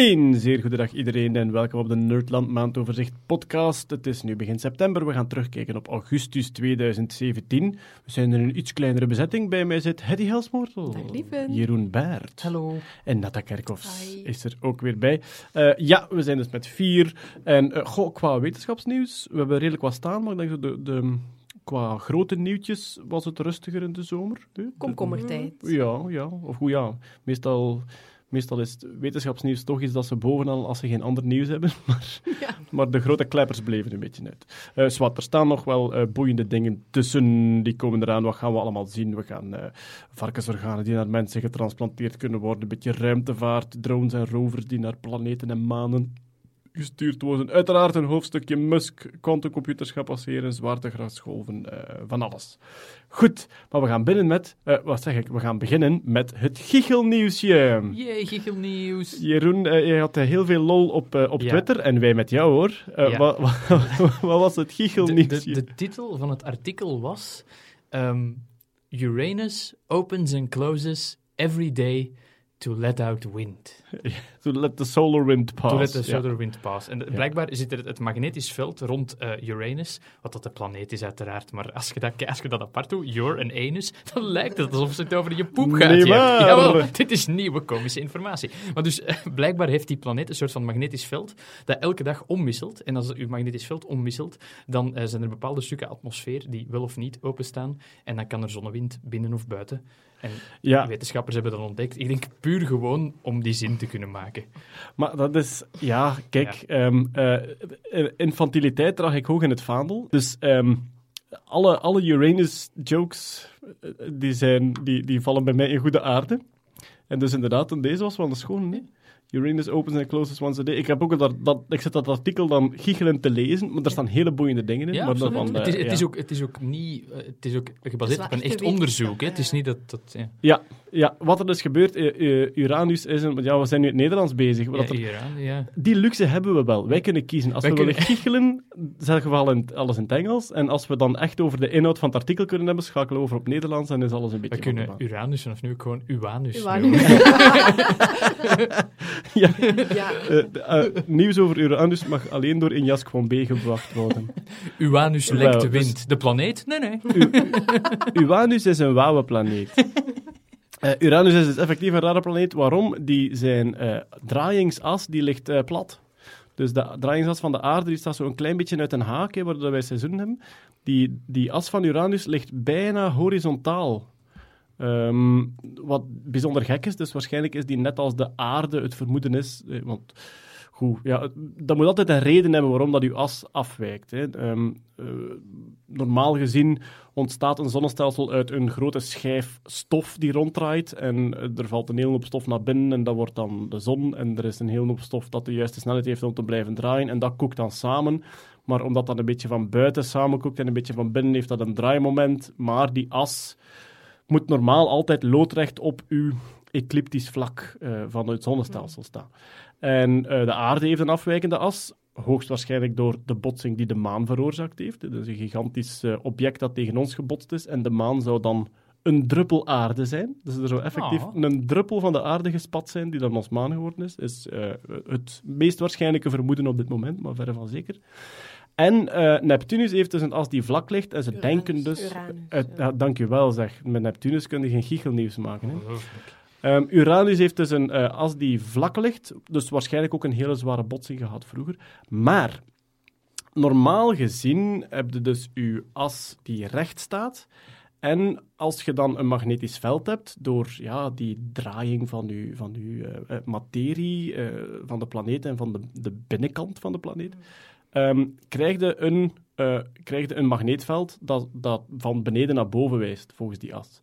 Een zeer goede dag iedereen en welkom op de Nerdland Maandoverzicht podcast. Het is nu begin september, we gaan terugkijken op augustus 2017. We zijn er een iets kleinere bezetting. Bij mij zit Hedy Helsmoortel. Jeroen Baert Hallo. en Nata Kerkhoffs Hi. is er ook weer bij. Eh, ja, we zijn dus met vier. En eh, goh, qua wetenschapsnieuws, we hebben redelijk wat staan, maar ik denk dat de, de, qua grote nieuwtjes was het rustiger in de zomer. Komkommertijd. ja, ja. Of goed, ja. Meestal, meestal is het wetenschapsnieuws toch iets dat ze bovenal als ze geen ander nieuws hebben. Maar, Ja. maar de grote kleppers bleven een beetje uit. Zwart, er staan nog wel eh, boeiende dingen tussen. Die komen eraan. Wat gaan we allemaal zien? We gaan eh, varkensorganen die naar mensen getransplanteerd kunnen worden. Een beetje ruimtevaart, drones en rovers die naar planeten en manen gestuurd worden. Uiteraard een hoofdstukje Musk, quantumcomputers gaan passeren, eh van alles. Goed, maar we gaan binnen met, eh, wat zeg ik, we gaan beginnen met het giechelnieuwsje. Jee, giechelnieuws. Jeroen, eh, je had eh, heel veel lol op, op Ja. Twitter en wij met jou hoor. Eh, Ja. wat, wat, wat was het De, giechelnieuwsje? de, de titel van het artikel was ehm, Uranus opens and closes every day to let out wind. To let the solar wind pass. To let the Ja. solar wind pass. En Ja. blijkbaar zit er het magnetisch veld rond eh, Uranus, wat dat de planeet is uiteraard, maar als je dat, als je dat apart doet, Your en Anus, dan lijkt het alsof het over je poep gaat. Nee. Jawel, dit is nieuwe komische informatie. Maar dus, eh, blijkbaar heeft die planeet een soort van magnetisch veld dat elke dag omwisselt. En als uw magnetisch veld omwisselt, dan eh, zijn er bepaalde stukken atmosfeer die wel of niet openstaan. En dan kan er zonnewind binnen of buiten. En Ja, wetenschappers hebben dat ontdekt. Ik denk puur gewoon om die zin te kunnen maken. maar dat is... Ja, kijk, ehm, eh, eh, infantiliteit draag ik hoog in het vaandel. Dus ehm, alle, alle Uranus-jokes, eh, die, zijn, die, die vallen bij mij in goede aarde. En dus inderdaad, en deze was wel een schone, nee? Uranus opens and closes once a day. Ik, heb ook dat, dat, ik zit dat artikel dan giechelend te lezen, maar er staan hele boeiende dingen in. Ja, maar dan absoluut. van, het, is, eh, het, ja. is ook, het is ook niet... eh, Het is ook gebaseerd op een echt onderzoek. Hè. Het is niet dat... dat ja. Ja, ja, wat er dus gebeurt, eh, Uranus is een... Ja, we zijn nu in het Nederlands bezig. Ja, er, die luxe hebben we wel. Wij kunnen kiezen. Als Wij we kunnen- willen giechelen, zeggen we al in, alles in het Engels. En als we dan echt over de inhoud van het artikel kunnen hebben, schakelen we over op Nederlands en is alles een beetje We kunnen Uranus vanaf nu ook gewoon Uranus Uranus. Ja, Ja. eh, eh, nieuws over Uranus mag alleen door Injas van B gebracht worden. Uranus lekt de dus- wind. De planeet? Nee, nee. Uranus is een wauwe planeet. Eh, Uranus is dus effectief een rare planeet. Waarom? Die zijn eh, draaiingsas die ligt eh, plat. Dus de draaiingsas van de aarde die staat zo een klein beetje uit een haak, hè, waar wij seizoen hebben. Die, die as van Uranus ligt bijna horizontaal. Ehm, wat bijzonder gek is, dus waarschijnlijk is die net als de aarde het vermoeden is. eh, want goed, ja, dat moet altijd een reden hebben waarom dat uw as afwijkt. Hè. Ehm, eh, normaal gezien ontstaat een zonnestelsel uit een grote schijf stof die ronddraait. En eh, er valt een hele hoop stof naar binnen en dat wordt dan de zon. En er is een hele hoop stof dat de juiste snelheid heeft om te blijven draaien. En dat koekt dan samen. Maar omdat dat een beetje van buiten samenkoekt en een beetje van binnen, heeft dat een draaimoment. Maar die as moet normaal altijd loodrecht op uw ecliptisch vlak eh, van het zonnestelsel staan. En eh, de aarde heeft een afwijkende as, hoogstwaarschijnlijk door de botsing die de maan veroorzaakt heeft. Is een gigantisch eh, object dat tegen ons gebotst is en de maan zou dan een druppel aarde zijn. Dus er zou effectief Oh. een druppel van de aarde gespat zijn die dan ons maan geworden is. Is het meest waarschijnlijke vermoeden op dit moment, maar verre van zeker. En eh, Neptunus heeft dus een as die vlak ligt en ze Uranus, denken dus... Uranus, Eh, ja. ja, dank je wel, zeg. Met Neptunus kun je geen giechelnieuws maken. Hè? Ehm, Uranus heeft dus een eh, as die vlak ligt, dus waarschijnlijk ook een hele zware botsing gehad vroeger. Maar normaal gezien heb je dus uw as die recht staat. En als je dan een magnetisch veld hebt, door ja, die draaiing van uw, van uw eh, eh, materie, eh, van de planeet en van de, de binnenkant van de planeet, ehm, krijg je een, eh, je een magneetveld dat, dat van beneden naar boven wijst, volgens die as.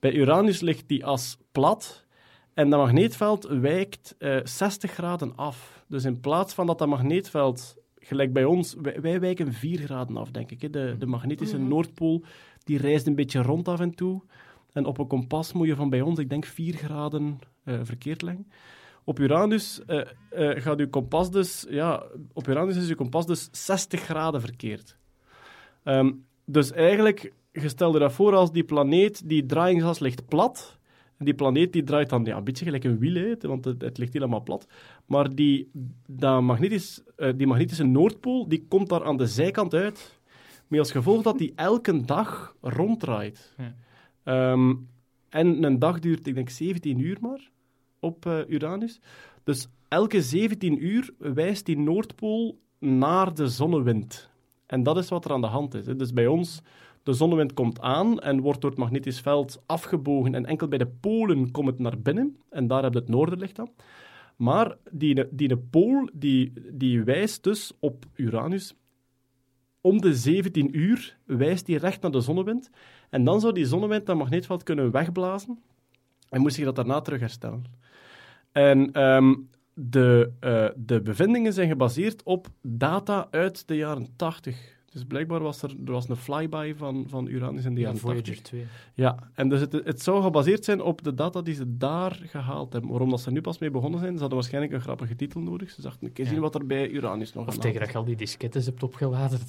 Bij Uranus ligt die as plat en dat magneetveld wijkt eh 60 graden af. Dus in plaats van dat dat magneetveld, gelijk bij ons, wij, wij wijken 4 graden af, denk ik. Hè. De, de magnetische Mhm. Noordpool die reist een beetje rond af en toe. En op een kompas moet je van bij ons, ik denk, 4 graden eh, verkeerd leggen. Op Uranus eh, eh, gaat uw kompas dus, ja, op Uranus is uw kompas dus 60 graden verkeerd. Ehm, dus eigenlijk, je stelt je dat voor als die planeet, die draaiingsas ligt plat, En die planeet die draait dan ja, een beetje gelijk een wiel, hè, want het, het ligt helemaal plat. Maar die, dat magnetisch, eh, die magnetische Noordpool die komt daar aan de zijkant uit. Met als gevolg dat die elke dag ronddraait. Ja. Ehm, en een dag duurt, ik denk, 17 uur maar op eh, Uranus. Dus elke 17 uur wijst die Noordpool naar de zonnewind. En dat is wat er aan de hand is. Hè. Dus bij ons, de zonnewind komt aan en wordt door het magnetisch veld afgebogen. En enkel bij de polen komt het naar binnen. En daar heb je het noorderlicht aan. Maar die, die pool die, die wijst dus op Uranus. Om de 17 uur wijst die recht naar de zonnewind. En dan zou die zonnewind dat magneetveld kunnen wegblazen. En moest je dat daarna terug herstellen. En ehm, de, eh, de bevindingen zijn gebaseerd op data uit de jaren 80. Dus blijkbaar was er, er was een flyby van, van Uranus in de Ja, jaren Voyager 80. 2. Ja, en dus het, het zou gebaseerd zijn op de data die ze daar gehaald hebben. Waarom dat ze nu pas mee begonnen zijn, ze hadden waarschijnlijk een grappige titel nodig. Ze dachten, een keer Ja. zien wat er bij Uranus nog Of tegen dat je al die diskettes hebt opgeladen.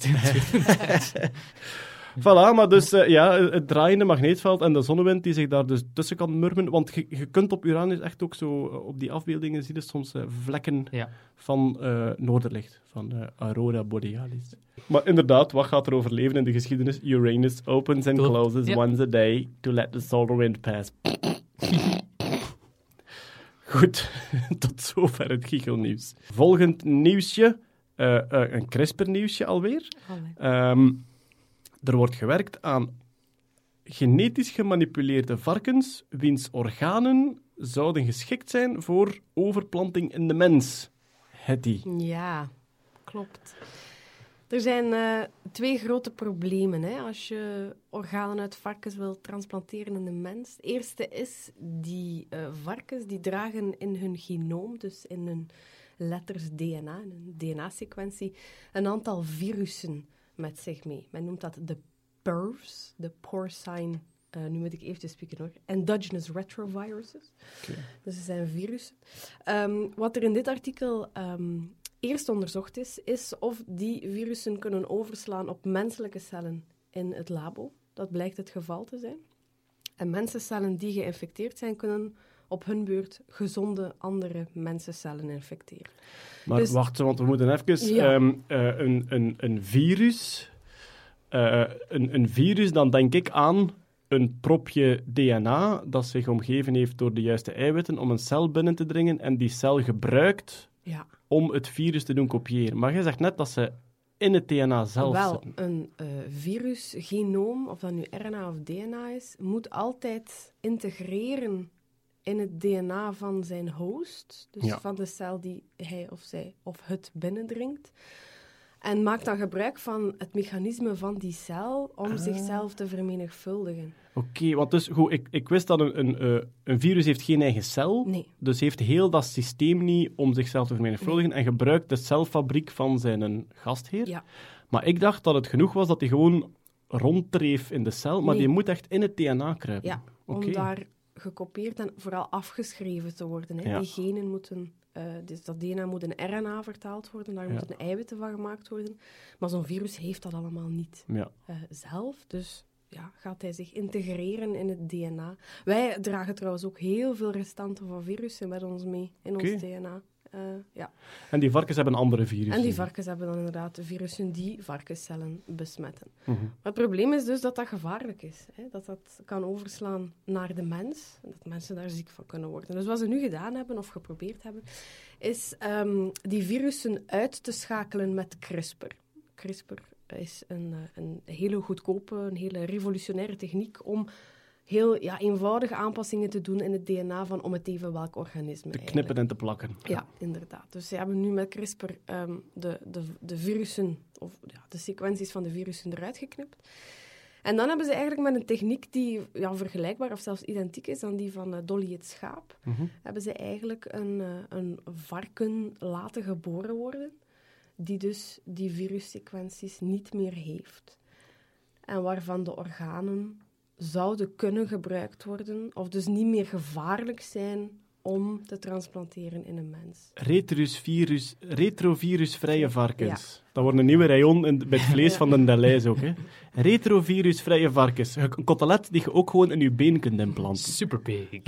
Voilà, maar dus eh, ja, het draaiende magneetveld en de zonnewind die zich daar dus tussen kan murmen. Want je, je kunt op Uranus echt ook zo, eh, op die afbeeldingen zie je soms eh, vlekken ja. van eh, noorderlicht, van aurora borealis. Maar inderdaad, wat gaat er overleven in de geschiedenis? Uranus opens and closes once a day to let the solar wind pass. Goed, tot zover het giechelnieuws. Volgend nieuwsje, eh, eh, een CRISPR-nieuwsje alweer. Ehm, er wordt gewerkt aan genetisch gemanipuleerde varkens, wiens organen zouden geschikt zijn voor overplanting in de mens. Hetty. Ja, klopt. Er zijn eh, twee grote problemen hè, als je organen uit varkens wil transplanteren in de mens. Eerste is, die eh, varkens die dragen in hun genoom, dus in hun letters DNA, hun DNA-sequentie, een aantal virussen met zich mee. Men noemt dat de PERVs, de porcine, eh, nu moet ik eventjes spieken hoor, endogenous retroviruses. Dus ze zijn virussen. Ehm, wat er in dit artikel ehm, eerst onderzocht is, is of die virussen kunnen overslaan op menselijke cellen in het labo. Dat blijkt het geval te zijn. En mensencellen die geïnfecteerd zijn, kunnen op hun beurt gezonde andere mensencellen infecteren. Maar Dus- wacht, want we moeten even... Ja. ehm, eh, een, een, een virus... eh, een, een virus, dan denk ik aan een propje DNA dat zich omgeven heeft door de juiste eiwitten om een cel binnen te dringen en die cel gebruikt Ja, om het virus te doen kopiëren. Maar jij zegt net dat ze in het DNA zelf wel, zitten. een eh, virusgenoom, of dat nu RNA of DNA is, moet altijd integreren in het DNA van zijn host, dus Ja. van de cel die hij of zij of het binnendringt. En maakt dan gebruik van het mechanisme van die cel om Ah. zichzelf te vermenigvuldigen. Oké, want dus, goed, ik, ik wist dat een, een, eh, een virus heeft geen eigen cel Nee, Dus heeft heel dat systeem niet om zichzelf te vermenigvuldigen en gebruikt de celfabriek van zijn gastheer. ja. Maar ik dacht dat het genoeg was dat hij gewoon ronddreef in de cel, maar Nee. die moet echt in het DNA kruipen. Ja, Oké. om daar gekopieerd en vooral afgeschreven te worden. Hè. Ja. Die genen moeten, eh, dus dat DNA moet in RNA vertaald worden, daar Ja. moeten eiwitten van gemaakt worden. Maar zo'n virus heeft dat allemaal niet Ja. eh, zelf, dus ja, gaat hij zich integreren in het DNA. Wij dragen trouwens ook heel veel restanten van virussen met ons mee in ons DNA. Eh, ja. En die varkens hebben andere virussen. En die varkens hebben dan inderdaad de virussen die varkenscellen besmetten. Mhm. Maar het probleem is dus dat dat gevaarlijk is. Hè? Dat dat kan overslaan naar de mens. En dat mensen daar ziek van kunnen worden. Dus wat ze nu gedaan hebben, of geprobeerd hebben, is ehm, die virussen uit te schakelen met CRISPR. CRISPR is een, eh, een hele goedkope, een hele revolutionaire techniek om heel ja, eenvoudige aanpassingen te doen in het DNA van om het even welk organisme Te eigenlijk. knippen en te plakken. Ja, inderdaad. Dus ze hebben nu met CRISPR ehm, de, de, de virussen, of ja, de sequenties van de virussen eruit geknipt. En dan hebben ze eigenlijk met een techniek die ja, vergelijkbaar of zelfs identiek is aan die van eh, Dolly het schaap, Mhm. hebben ze eigenlijk een, eh, een varken laten geboren worden, die dus die virussequenties niet meer heeft. En waarvan de organen zouden kunnen gebruikt worden, of dus niet meer gevaarlijk zijn om te transplanteren in een mens. Retrusvirus, retrovirusvrije varkens. Dat wordt een nieuwe rayon in, bij het vlees Ja. van de Delijs ook. Hè. Retrovirusvrije varkens. Een kotelet die je ook gewoon in je been kunt implanten. Super big.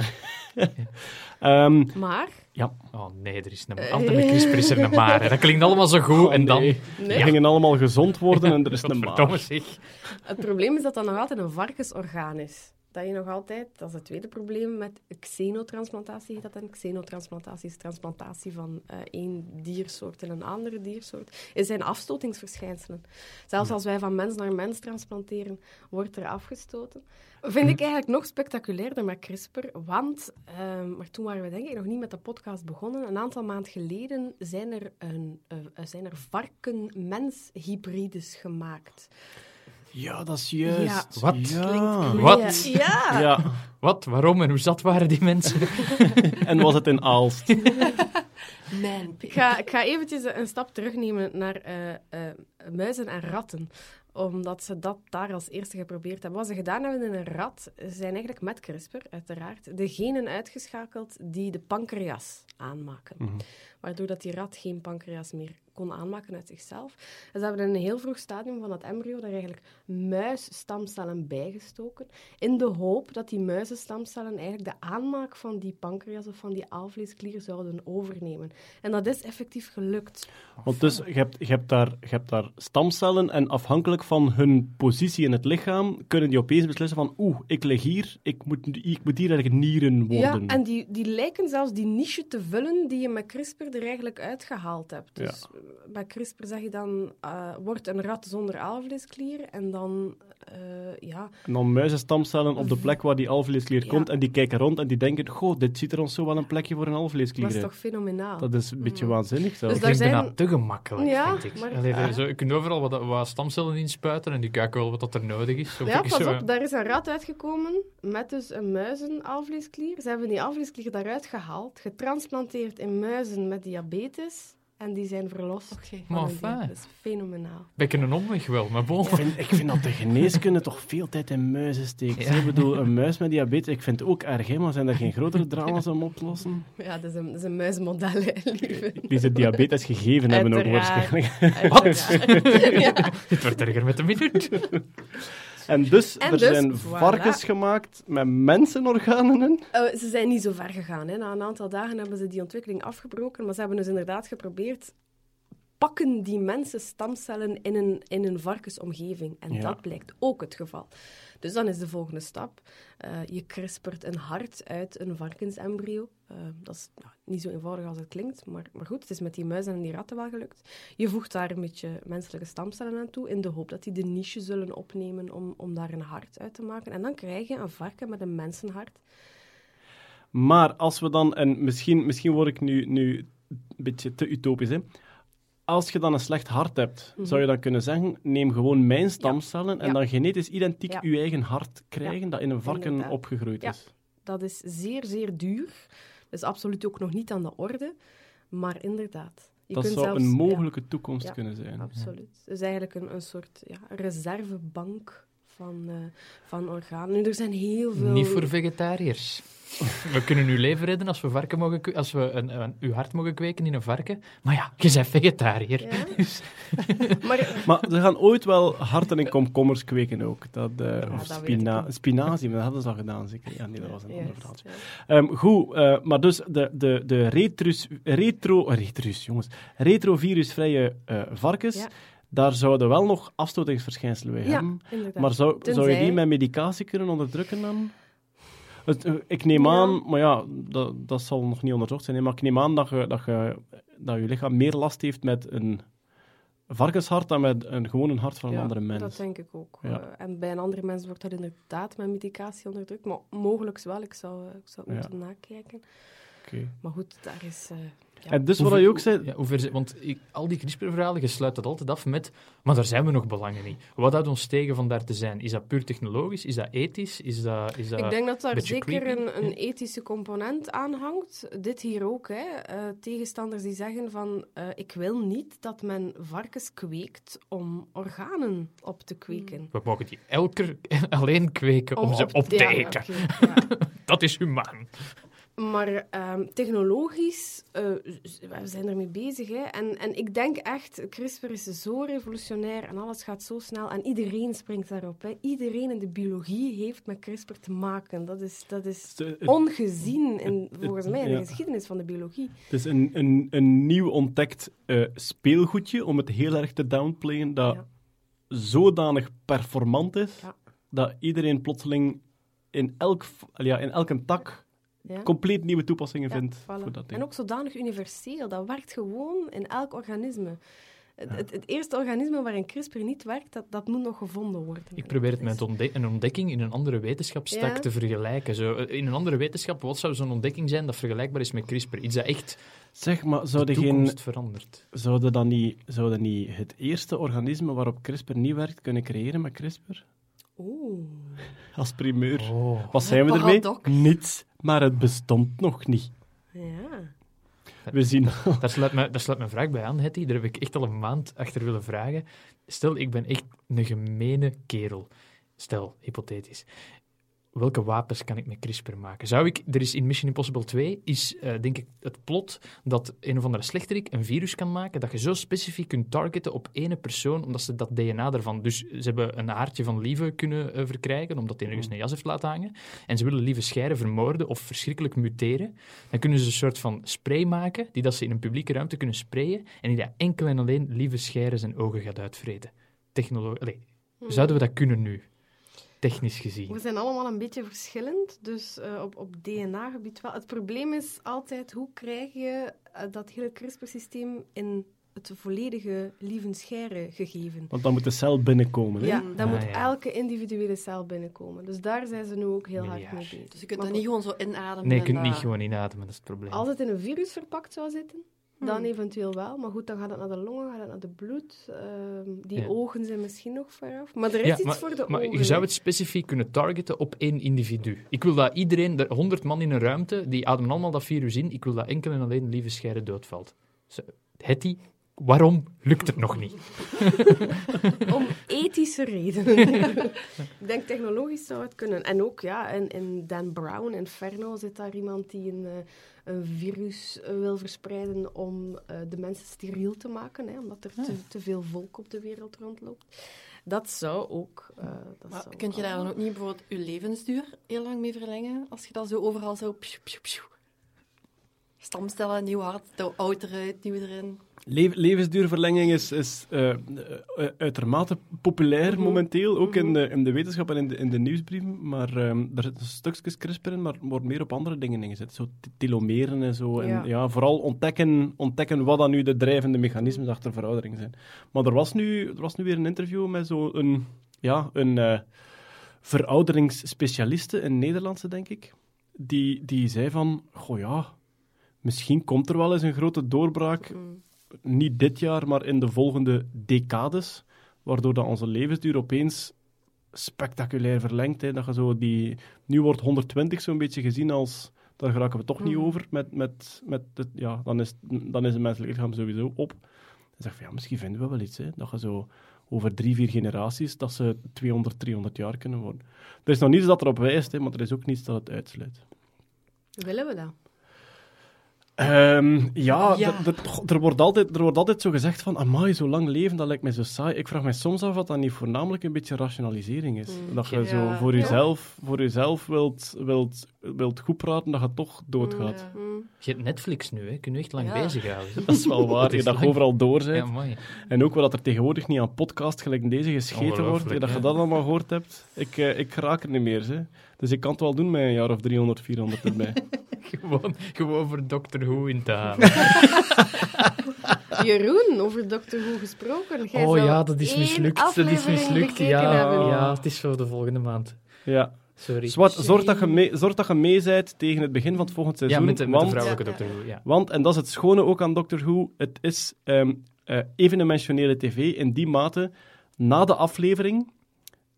Ehm, Maar, ja. Oh nee, er is een Eh. altijd met CRISPR is er een maar. hè. Dat klinkt allemaal zo goed. Oh, en dan... nee. nee, We gingen allemaal gezond worden en er is een maar. zeg. het probleem is dat dat nog altijd een varkensorgaan is. Dat je nog altijd, dat is het tweede probleem met xenotransplantatie, heet dat dan. Xenotransplantatie is transplantatie van eh, één diersoort in een andere diersoort. Er zijn afstotingsverschijnselen. Zelfs als wij van mens naar mens transplanteren, wordt er afgestoten. Vind ik eigenlijk nog spectaculairder met CRISPR, want, ehm, maar toen waren we denk ik nog niet met de podcast begonnen. Een aantal maanden geleden zijn er, een, eh, zijn er varken-mens-hybrides gemaakt. Ja, dat is juist. Ja. Wat? Ja. Wat? Ja! Ja. Wat? Waarom en hoe zat waren die mensen? En was het in Aalst? Man, ik, ga, ik ga eventjes een stap terugnemen naar eh, eh, muizen en ratten. Omdat ze dat daar als eerste geprobeerd hebben. Wat ze gedaan hebben in een rat, zijn eigenlijk met CRISPR, uiteraard, de genen uitgeschakeld die de pancreas aanmaken. Mhm. Waardoor dat die rat geen pancreas meer kon aanmaken uit zichzelf. En ze hebben in een heel vroeg stadium van dat embryo daar eigenlijk muisstamcellen bijgestoken. In de hoop dat die muizenstamcellen eigenlijk de aanmaak van die pancreas of van die aalvleesklier zouden overnemen. En dat is effectief gelukt. Want dus, je hebt, je, hebt daar, je hebt daar stamcellen en afhankelijk van hun positie in het lichaam kunnen die opeens beslissen van oeh, ik lig hier, ik moet, ik moet hier eigenlijk nieren worden. Ja, en die, die lijken zelfs die niche te vullen die je met CRISPR er eigenlijk uitgehaald hebt. Ja. Dus eh, bij CRISPR zeg je dan, eh, wordt een rat zonder aalvleesklier en dan, eh, ja, En dan muizenstamcellen op de plek waar die alvleesklier Ja. komt en die kijken rond en die denken, goh, dit ziet er ons zo wel een plekje voor een alvleesklier dat is toch fenomenaal. Dat is een beetje waanzinnig zelfs. Dus Dat klinkt bijna zijn- te gemakkelijk, Ja, vind ik. maar- Allee, zo, je kunt overal wat, wat stamcellen inspuiten en die kijken wel wat dat er nodig is. Zo Ja, pas zo, op, daar is een rat uitgekomen met dus een muizenaalvleesklier. Ze hebben die aalvleesklier daaruit gehaald, getransplanteerd in muizen met diabetes en die zijn verlost van Maar fijn. diabetes. Fenomenaal. Beetje een omweg wel, maar bon. Ik vind, ik vind dat de geneeskunde toch veel tijd in muizen steekt. Ja. Ik bedoel, een muis met diabetes, ik vind het ook erg, hè, maar zijn er geen grotere drama's om op te lossen? Ja, dat is een, dat is een muizenmodel, hè, lieve. Die ze diabetes gegeven hebben ook waarschijnlijk. Ja. Het wordt erger met de minuut. En dus, En er dus, zijn voilà. varkens gemaakt met mensenorganen in. Eh, ze zijn niet zo ver gegaan. Hè. Na een aantal dagen hebben ze die ontwikkeling afgebroken, maar ze hebben dus inderdaad geprobeerd pakken die mensen stamcellen in een, in een varkensomgeving. En Ja. dat blijkt ook het geval. Dus dan is de volgende stap. eh, je crispert een hart uit een varkensembryo. Eh, dat is nou, niet zo eenvoudig als het klinkt, maar, maar goed, het is met die muizen en die ratten wel gelukt. Je voegt daar een beetje menselijke stamcellen aan toe, in de hoop dat die de niche zullen opnemen om, om daar een hart uit te maken. En dan krijg je een varken met een mensenhart. Maar als we dan, en misschien, misschien word ik nu, nu een beetje te utopisch, hè. Als je dan een slecht hart hebt, Mhm. zou je dan kunnen zeggen, neem gewoon mijn stamcellen en Ja. dan genetisch identiek Ja. je eigen hart krijgen dat in een varken Inderdaad. opgegroeid Ja. is. Dat is zeer, zeer duur. Dus absoluut ook nog niet aan de orde. Maar inderdaad. Je dat kunt zou zelfs, een mogelijke toekomst kunnen zijn. absoluut. Het is eigenlijk een, een soort ja, reservebank van, eh, van organen. Nu, er zijn heel veel... Niet voor vegetariërs. We kunnen uw leven redden als we, varken mogen als we een, een, uw hart mogen kweken in een varken. Maar ja, je bent vegetariër. Ja. maar Maar ze gaan ooit wel harten en komkommers kweken ook. Dat, eh, of spina spinazie, maar dat hadden ze al gedaan zeker. Ja, nee, dat was een ander verhaaltje. ja. Ehm, goed, eh, maar dus de, de, de retrus, retro, retrus, jongens, retrovirusvrije eh, varkens, Ja. Daar zouden wel nog afstotingsverschijnselen bij Ja, hebben. inderdaad. Maar zou, zou je die met medicatie kunnen onderdrukken dan? Eh, ik neem aan, maar ja, dat, dat zal nog niet onderzocht zijn, maar ik neem aan dat je, dat, je, dat je lichaam meer last heeft met een varkenshart dan met een, gewoon een hart van een andere mens. Dat denk ik ook. Ja. Eh, en bij een andere mens wordt dat inderdaad met medicatie onderdrukt. Maar mogelijk wel. Ik zou, eh, ik zou Ja. moeten nakijken. Oké. Maar goed, daar is... ja. En dus wat je ook zei, Ja, hoe want ik, al die CRISPR-verhalen, je sluit dat altijd af met... Maar daar zijn we nog belangen niet. Wat houdt ons tegen van daar te zijn? Is dat puur technologisch? Is dat ethisch? Is dat... Is dat... Ik denk dat daar zeker een, een ethische component aan hangt. Dit hier ook. Hè. Eh, tegenstanders die zeggen van... eh, ik wil niet dat men varkens kweekt om organen op te kweken. We mogen die elke keer alleen kweken om, ze op te ja, eten. Dat is humaan. Maar ehm, technologisch, z- we zijn ermee bezig. Hè. En, en ik denk echt, CRISPR is zo revolutionair en alles gaat zo snel. En iedereen springt daarop. Hè. Iedereen in de biologie heeft met CRISPR te maken. Dat is, dat is ongezien, in, volgens mij, in de ja. geschiedenis van de biologie. het is een, een, een nieuw ontdekt eh, speelgoedje, om het heel erg te downplayen, dat Ja. zodanig performant is, Ja. dat iedereen plotseling in, elk, ja, in elke tak Ja. compleet nieuwe toepassingen Ja, vindt voilà. voor dat ding. En ook zodanig universeel. Dat werkt gewoon in elk organisme. Het, het, het eerste organisme waarin CRISPR niet werkt, dat, dat moet nog gevonden worden. Ik probeer het met ontde- een ontdekking in een andere wetenschapstak Ja. te vergelijken. Zo, eh, in een andere wetenschap, wat zou zo'n ontdekking zijn dat vergelijkbaar is met CRISPR? Iets dat echt Zeg, maar de zouden, geen, toekomst verandert. zouden, dan niet, zouden niet het eerste organisme waarop CRISPR niet werkt kunnen creëren met CRISPR? Oeh. Als primeur. Oh. Wat zijn we ermee? Niets, maar het bestond nog niet. Ja. We zien Daar sluit, me, daar sluit mijn vraag bij aan, Hetty. Daar heb ik echt al een maand achter willen vragen. Stel, ik ben echt een gemene kerel. Stel, hypothetisch. Welke wapens kan ik met CRISPR maken? Zou ik... Er is in Mission Impossible 2, is eh, denk ik het plot dat een of andere slechterik een virus kan maken dat je zo specifiek kunt targeten op ene persoon, omdat ze dat DNA ervan... Dus ze hebben een haartje van Lieve kunnen eh, verkrijgen, omdat hij ergens een jas heeft laten hangen. En ze willen Lieve Scheire vermoorden of verschrikkelijk muteren. Dan kunnen ze een soort van spray maken, die dat ze in een publieke ruimte kunnen sprayen, en die dat enkel en alleen Lieve Scheire zijn ogen gaat uitvreten. Technologie... Zouden we dat kunnen nu? Technisch gezien. We zijn allemaal een beetje verschillend, dus eh, op, op DNA-gebied wel. Het probleem is altijd, hoe krijg je eh, dat hele CRISPR-systeem in het volledige lievenscheire gegeven? Want dan moet de cel binnenkomen. Hè? Ja, dan Ah, moet ja. elke individuele cel binnenkomen. Dus daar zijn ze nu ook heel hard mee bezig. Dus je kunt Maar dat niet gewoon zo inademen. Nee, je kunt niet dat- gewoon inademen, dat is het probleem. Als het in een virus verpakt zou zitten, dan Hmm. eventueel wel. Maar goed, dan gaat het naar de longen, gaat het naar de bloed. Ehm, die Ja. ogen zijn misschien nog veraf. Maar er is Ja, iets maar, voor de maar ogen. je zou het specifiek kunnen targeten op één individu. Ik wil dat iedereen, er 100 man in een ruimte, die ademen allemaal dat virus in. Ik wil dat enkel en alleen lieve scheire doodvalt. Zo, Hetty, waarom lukt het nog niet? Om ethische redenen. ik denk technologisch zou het kunnen. En ook, ja, in, in Dan Brown, Inferno, zit daar iemand die een, eh, een virus wil verspreiden om eh, de mensen steriel te maken, hè, omdat er te, te veel volk op de wereld rondloopt. Dat zou ook... eh dat Maar zou kun je daar dan ook niet bijvoorbeeld je levensduur heel lang mee verlengen? Als je dat zo overal zo... Stamcellen, nieuw hart, de oud eruit, nieuw erin. Le- levensduurverlenging is, is eh, eh, uitermate populair Mhm. momenteel, ook in, Mhm. de, in de wetenschap en in de, in de nieuwsbrieven. Maar ehm er zitten stukjes CRISPR in, maar er wordt meer op andere dingen ingezet. Zo telomeren en zo. En Ja. vooral ontdekken, ontdekken wat dan nu de drijvende mechanismen achter veroudering zijn. Maar er was nu, er was nu weer een interview met zo'n ja, een eh, verouderingsspecialiste, een Nederlandse, denk ik. Die, die zei van, goh ja, misschien komt er wel eens een grote doorbraak Mm. niet dit jaar, maar in de volgende decades, waardoor dat onze levensduur opeens spectaculair verlengt. Hè. Dat je zo die, nu wordt 120 zo'n beetje gezien als, daar geraken we toch niet Mhm. over, met, met, met het, ja, dan, is, dan is het menselijk lichaam sowieso op. Dan zeg van, ja, misschien vinden we wel iets, hè. dat je zo over drie, vier generaties, dat ze 200, 300 jaar kunnen worden. Er is nog niets dat erop wijst, hè, maar er is ook niets dat het uitsluit. Willen we dat? Ehm, ja, er, wordt altijd, er wordt altijd zo gezegd van, amai, zo lang leven, dat lijkt mij zo saai. Ik vraag me soms af wat dat niet voornamelijk een beetje rationalisering is. Mm. Dat je Ja. zo voor Ja. jezelf, voor jezelf wilt, wilt, wilt goed praten, dat je toch doodgaat. Ja. Mm. Je hebt Netflix nu, hè. kun je echt lang Ja. bezighouden. Dat is wel waar, Dat je dat lang. overal door bent. En ook wat er tegenwoordig niet aan podcast gelijk deze gescheten wordt, dat je dat allemaal gehoord hebt. Ik, eh, ik raak er niet meer. Hè. Dus ik kan het wel doen met een jaar of 300, 400 erbij. Gewoon, gewoon voor Doctor Who in te halen. Jeroen, over Doctor Who gesproken. Jij oh ja, dat is mislukt. Dat is mislukt. Ja, hebben. ja, het is voor de volgende maand. ja. Sorry. Zwart, zorg dat je mee, zorg dat je mee bent tegen het begin van het volgende ja, seizoen. met de, met de want- vrouwelijke Ja, ja. Doctor Who, ja. Want, en dat is het schone ook aan Doctor Who, het is ehm eh, evendimensionele tv in die mate. Na de aflevering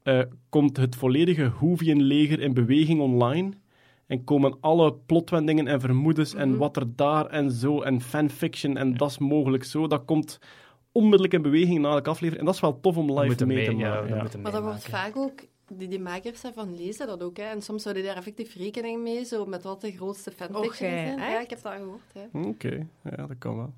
eh, komt het volledige Whovian-leger in beweging online. En komen alle plotwendingen en vermoedens en Mhm. wat er daar en zo en fanfiction en dat is mogelijk zo. Dat komt onmiddellijk in beweging na elke aflevering. En dat is wel tof om live mee mee, te ja, maken. ja. Maar dat wordt vaak ook die, die makers van lezen dat ook. Hè. En soms houden die daar effectief rekening mee, zo met wat de grootste fanfiction zijn. Ja, ik heb dat gehoord. Hè. Oké, ja, dat kan wel.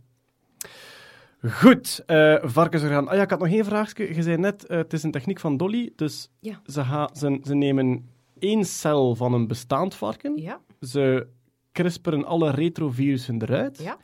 Goed, eh varkensorgaan. Ah ja, ik had nog één vraagje. Je zei net, eh, het is een techniek van Dolly, dus Ja. ze, ga, ze, ze nemen één cel van een bestaand varken, Ja, ze crisperen alle retrovirussen eruit, ja.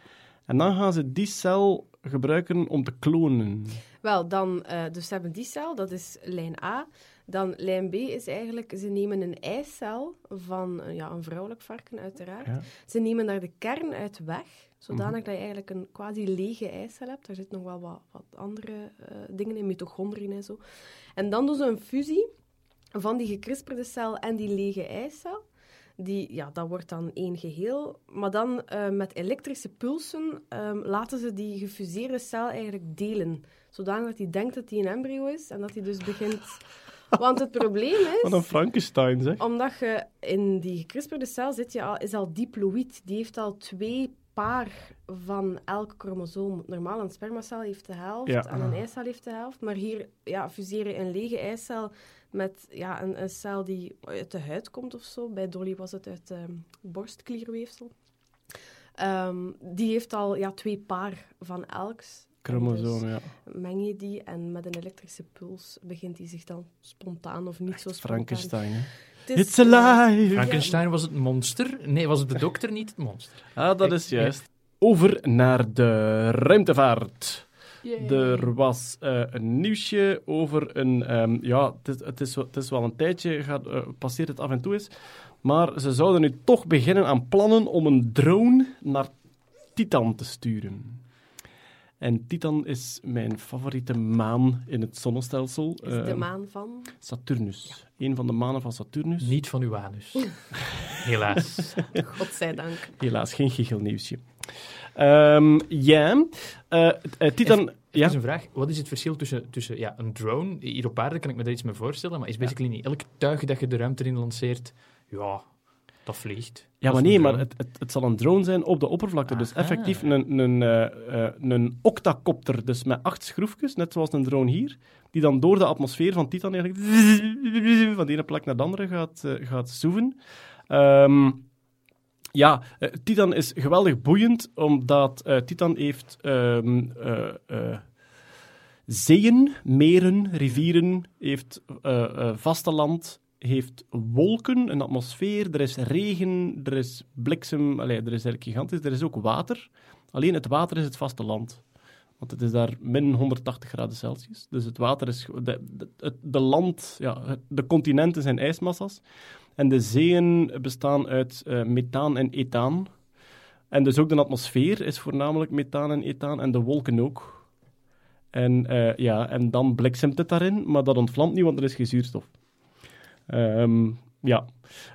en dan gaan ze die cel gebruiken om te klonen. Wel, dan, eh, dus ze hebben die cel, dat is lijn A. Dan lijn B is eigenlijk, ze nemen een eicel van eh, ja, een vrouwelijk varken, uiteraard. Ja. Ze nemen daar de kern uit weg, zodanig dat je eigenlijk een quasi lege eicel hebt. Daar zitten nog wel wat, wat andere eh, dingen in, mitochondriën en zo. En dan doen ze een fusie van die gekrisperde cel en die lege eicel. Die, ja, dat wordt dan één geheel. Maar dan eh, met elektrische pulsen ehm, laten ze die gefuseerde cel eigenlijk delen. Zodanig dat hij denkt dat hij een embryo is en dat hij dus begint... Want het probleem Wat een is, Frankenstein, zeg. omdat je in die gekrisperde cel zit, je al, is al diploïd. Die heeft al twee paar van elk chromosoom. Normaal, een spermacel heeft de helft Ja. en een eicel heeft de helft. Maar hier ja, fuseren een lege eicel met ja, een, een cel die uit de huid komt of zo. Bij Dolly was het uit ehm borstklierweefsel. Ehm, die heeft al ja, twee paar van elks. En Chromosoom, ja. dus meng je die en met een elektrische puls begint die zich dan spontaan of niet zo spontaan. Frankenstein, hè. Het is- It's alive! Frankenstein was het monster? Nee, was het de dokter niet het monster? Ah, dat Ik- is juist. Over naar de ruimtevaart. Yay. Er was eh, een nieuwsje over een... ehm, ja, het is, het, is, wel- het is wel een tijdje, gaat, eh, passeert het af en toe eens. Maar ze zouden nu toch beginnen aan plannen om een drone naar Titan te sturen. En Titan is mijn favoriete maan in het zonnestelsel. Is de Ehm, maan van... Saturnus. Een van de manen van Saturnus. Niet van uw anus. Helaas. Godzijdank. Helaas, geen gichelnieuwsje. Ehm ja, eh, eh, Titan... Er Ja, is een vraag. Wat is het verschil tussen, tussen ja, een drone? Hier op aarde kan ik me daar iets mee voorstellen, maar is basically niet elk tuig dat je de ruimte in lanceert, ja, dat vliegt. ja maar nee, een maar het, het, het zal een drone zijn op de oppervlakte. Dus Aha. effectief een, een, eh, eh, een octacopter, dus met acht schroefjes, net zoals een drone hier, die dan door de atmosfeer van Titan eigenlijk van de ene plek naar de andere gaat, eh, gaat zoeven. Ehm, ja, Titan is geweldig boeiend, omdat Titan heeft eh, zeeën, meren, rivieren, heeft vasteland, heeft wolken, een atmosfeer, er is regen, er is bliksem, allee, er is eigenlijk gigantisch, er is ook water. Alleen het water is het vasteland. Want het is daar min 180 graden Celsius. Dus het water is... De, de, land... Ja, de continenten zijn ijsmassa's. En de zeeën bestaan uit eh, methaan en ethaan. En dus ook de atmosfeer is voornamelijk methaan en ethaan. En de wolken ook. En, eh, ja, en dan bliksemt het daarin, maar dat ontvlamt niet, want er is geen zuurstof. Ehm, ja.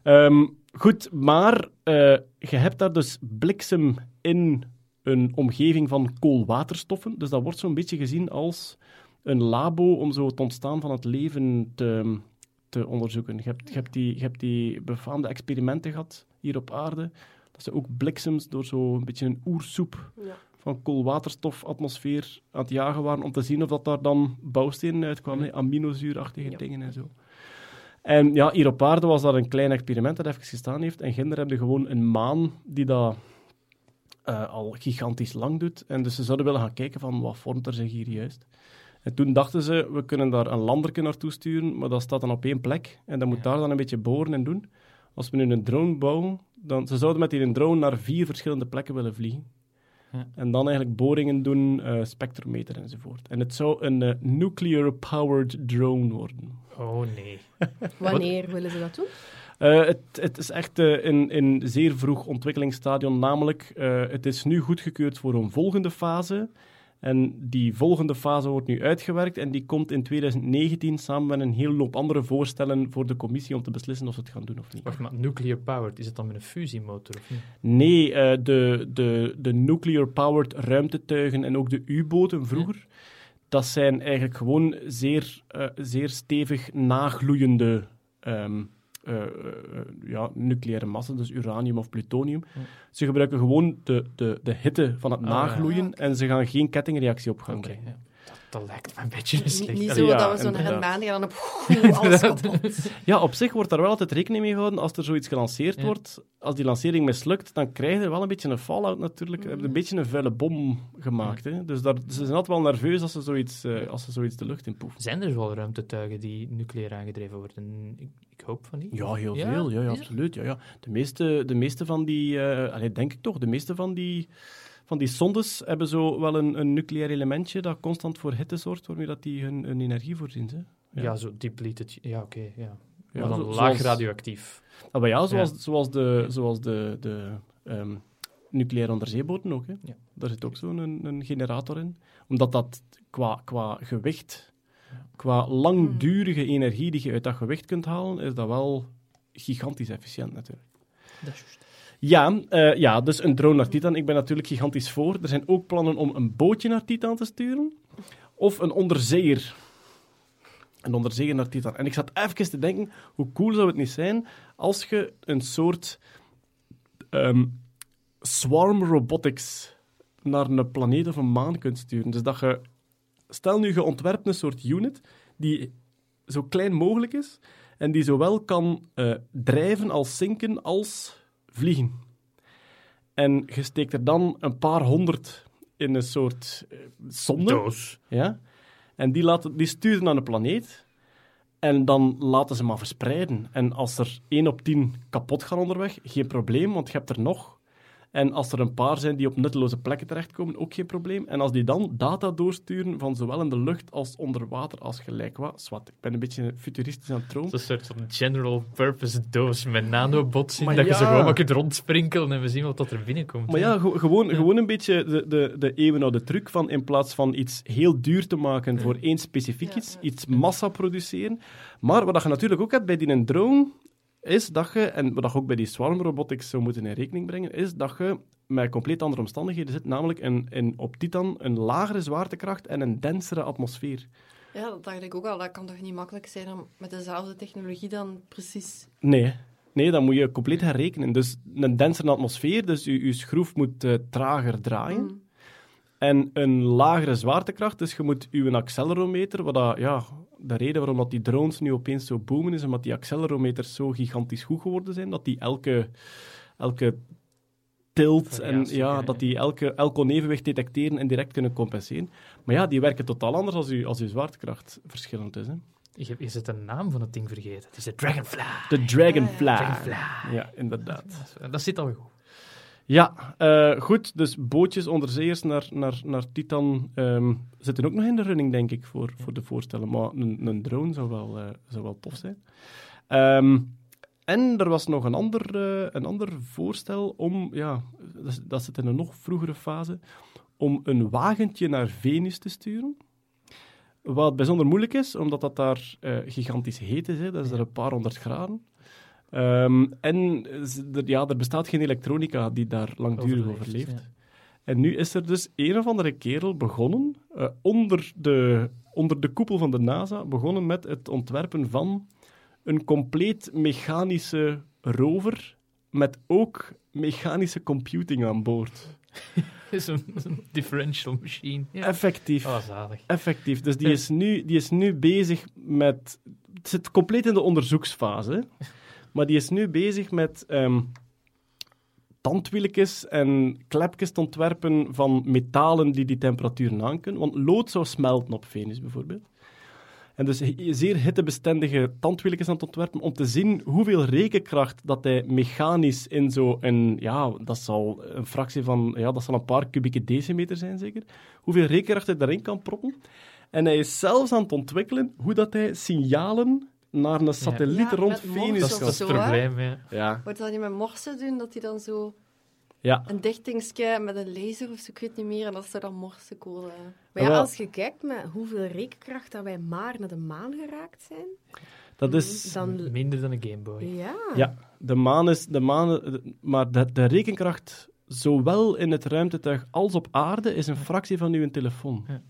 Ehm, goed, maar eh, je hebt daar dus bliksem in een omgeving van koolwaterstoffen. Dus dat wordt zo'n beetje gezien als een labo om zo het ontstaan van het leven te, te onderzoeken. Je hebt, je, hebt die, je hebt die befaamde experimenten gehad hier op aarde. Dat ze ook bliksems door zo'n beetje een oersoep Ja. van koolwaterstofatmosfeer aan het jagen waren om te zien of dat daar dan bouwstenen uitkwamen, aminozuurachtige Ja. dingen en zo. En ja, hier op aarde was dat een klein experiment dat even gestaan heeft. En Ginder hebben gewoon een maan die dat eh, al gigantisch lang doet. En dus ze zouden willen gaan kijken van wat vormt er zich hier juist. En toen dachten ze, we kunnen daar een landerke naartoe sturen, maar dat staat dan op één plek. En dan moet Ja. daar dan een beetje boren en doen. Als we nu een drone bouwen, dan ze zouden met die drone naar vier verschillende plekken willen vliegen. Ja. En dan eigenlijk boringen doen, eh, spectrometer enzovoort. En het zou een eh, nuclear-powered drone worden. Oh nee. Wanneer willen ze dat doen? Eh, het, het is echt in, in zeer vroeg ontwikkelingsstadium, namelijk eh, het is nu goedgekeurd voor een volgende fase. En die volgende fase wordt nu uitgewerkt en die komt in 2019 samen met een hele hoop andere voorstellen voor de commissie om te beslissen of ze het gaan doen of niet. Wacht maar, nuclear powered, is het dan met een fusiemotor of niet? Nee, eh, de, de, de nuclear-powered ruimtetuigen en ook de U-boten vroeger, dat zijn eigenlijk gewoon zeer, eh, zeer stevig nagloeiende ehm, eh, eh, ja, nucleaire massa, dus uranium of plutonium. Ja. Ze gebruiken gewoon de, de, de hitte van het Ah, nagloeien en ze gaan geen kettingreactie op gang brengen. Dat, lijkt me een beetje slecht. niet zo ja, dat we zo naar een inderdaad. maan gaan en op alles kapot. Ja, op zich wordt daar wel altijd rekening mee gehouden. Als er zoiets gelanceerd Ja. wordt, als die lancering mislukt, dan krijg je wel een beetje een fallout natuurlijk. Je hebt een beetje een vuile bom gemaakt. Hè? Dus daar, ze zijn altijd wel nerveus als ze zoiets, eh, als ze zoiets de lucht in poefen. Zijn er wel ruimtetuigen die nucleair aangedreven worden? Ik, ik hoop van niet. Ja, heel Ja? veel. Ja, absoluut. Ja, ja. De, meeste, de meeste van die, eh allee, denk ik toch, de meeste van die, van die sondes hebben zo wel een, een nucleair elementje dat constant voor hitte zorgt, waarmee dat die hun, hun energie voorzien. Hè? Ja, Ja. zo depleted. Ja, oké. ja. Ja, maar dan zo- laag zoals- radioactief. Ah, maar ja, zoals, Ja. zoals de, zoals de, de ehm, nucleaire onderzeeboten ook. Hè. Ja. Daar zit ook zo'n een, een generator in. Omdat dat qua, qua gewicht, qua langdurige energie die je uit dat gewicht kunt halen, is dat wel gigantisch efficiënt natuurlijk. Dat is juist. Ja, eh, ja, dus een drone naar Titan. Ik ben natuurlijk gigantisch voor. Er zijn ook plannen om een bootje naar Titan te sturen. Of een onderzeeër. Een onderzeeër naar Titan. En ik zat even te denken, hoe cool zou het niet zijn als je een soort ehm, swarm robotics naar een planeet of een maan kunt sturen. Dus dat je... Stel nu, je ontwerpt een soort unit die zo klein mogelijk is en die zowel kan eh, drijven als zinken als vliegen. En je steekt er dan een paar honderd in een soort eh, sonde. Doos. Ja? En die, laten, die sturen naar een planeet. En dan laten ze maar verspreiden. En als er 1 op 10 kapot gaan onderweg, geen probleem, want je hebt er nog. En als er een paar zijn die op nutteloze plekken terechtkomen, ook geen probleem. En als die dan data doorsturen van zowel in de lucht als onder water als gelijk wat. Zwat, ik ben een beetje futuristisch aan het dromen. Dat is een soort van general purpose doos met nanobots in, Maar dat je zo gewoon maar kunt rondsprinkelen en we zien wat dat er binnenkomt. Maar ja, ge- gewoon, gewoon een beetje de, de, de eeuwenoude truc van in plaats van iets heel duur te maken voor één specifiek iets, iets massa produceren. Maar wat je natuurlijk ook hebt bij die een drone, is dat je, en wat je ook bij die swarm robotics zou moeten in rekening brengen, is dat je met compleet andere omstandigheden zit, namelijk een, een, op Titan een lagere zwaartekracht en een densere atmosfeer. Ja, dat dacht ik ook al. Dat kan toch niet makkelijk zijn om met dezelfde technologie dan precies... Nee, nee, dat moet je compleet herrekenen. Dus een densere atmosfeer, dus je, je schroef moet eh, trager draaien. Mm. En een lagere zwaartekracht, dus je moet je accelerometer, wat dat, ja, de reden waarom dat die drones nu opeens zo boomen is, omdat die accelerometers zo gigantisch goed geworden zijn, dat die elke, elke tilt en ja, ja, dat ja. die elke, elk onevenwicht detecteren en direct kunnen compenseren. Maar ja, die werken totaal anders als je, als je zwaartekracht verschillend is. Hè. Je, je zit de naam van het ding vergeten. Het is de Dragonfly. De Dragonfly. Dragonfly. Ja, inderdaad. Dat, dat zit al goed. Ja, eh, goed. Dus bootjes, onderzeeërs naar, naar, naar Titan ehm, zitten ook nog in de running, denk ik, voor, voor de voorstellen. Maar een, een drone zou wel, eh, zou wel tof zijn. Ehm, en er was nog een ander, eh, een ander voorstel om, ja, dat, dat zit in een nog vroegere fase, om een wagentje naar Venus te sturen. Wat bijzonder moeilijk is, omdat dat daar gigantisch heet is. Hè. Dat is er een paar honderd graden. Ehm, en er, ja, er bestaat geen elektronica die daar langdurig overleeft. ja. En nu is er dus een of andere kerel begonnen, eh, onder, de, onder de koepel van de NASA, begonnen met het ontwerpen van een compleet mechanische rover met ook mechanische computing aan boord. Zo'n zo'n differential machine. Ja. Effectief. Oh, zalig. Effectief. Dus die Ja. is, nu, die is nu bezig met... Het zit compleet in de onderzoeksfase. Maar die is nu bezig met tandwieltjes en klepjes te ontwerpen van metalen die die temperaturen aankunnen. Want lood zou smelten op Venus bijvoorbeeld. En dus zeer hittebestendige tandwieltjes aan het ontwerpen om te zien hoeveel rekenkracht dat hij mechanisch in zo'n... Ja, dat zal een fractie van... Ja, dat zal een paar kubieke decimeter zijn zeker. Hoeveel rekenkracht hij daarin kan proppen. En hij is zelfs aan het ontwikkelen hoe dat hij signalen naar een satelliet Ja, rond Venus Dat is dat zo, het hè? probleem, ja. Ja, Wordt dat niet met morsen doen, dat hij dan zo ja. een dichtingsje met een laser of zo, ik weet niet meer, en dat zou dan morsecode... Maar ja, als je kijkt met hoeveel rekenkracht dat wij maar naar de maan geraakt zijn, dat is... dan... Minder dan een Game Boy. Ja. Ja, de maan is... De maan, maar de, de rekenkracht, zowel in het ruimtetuig als op aarde, is een fractie van uw telefoon. Ja.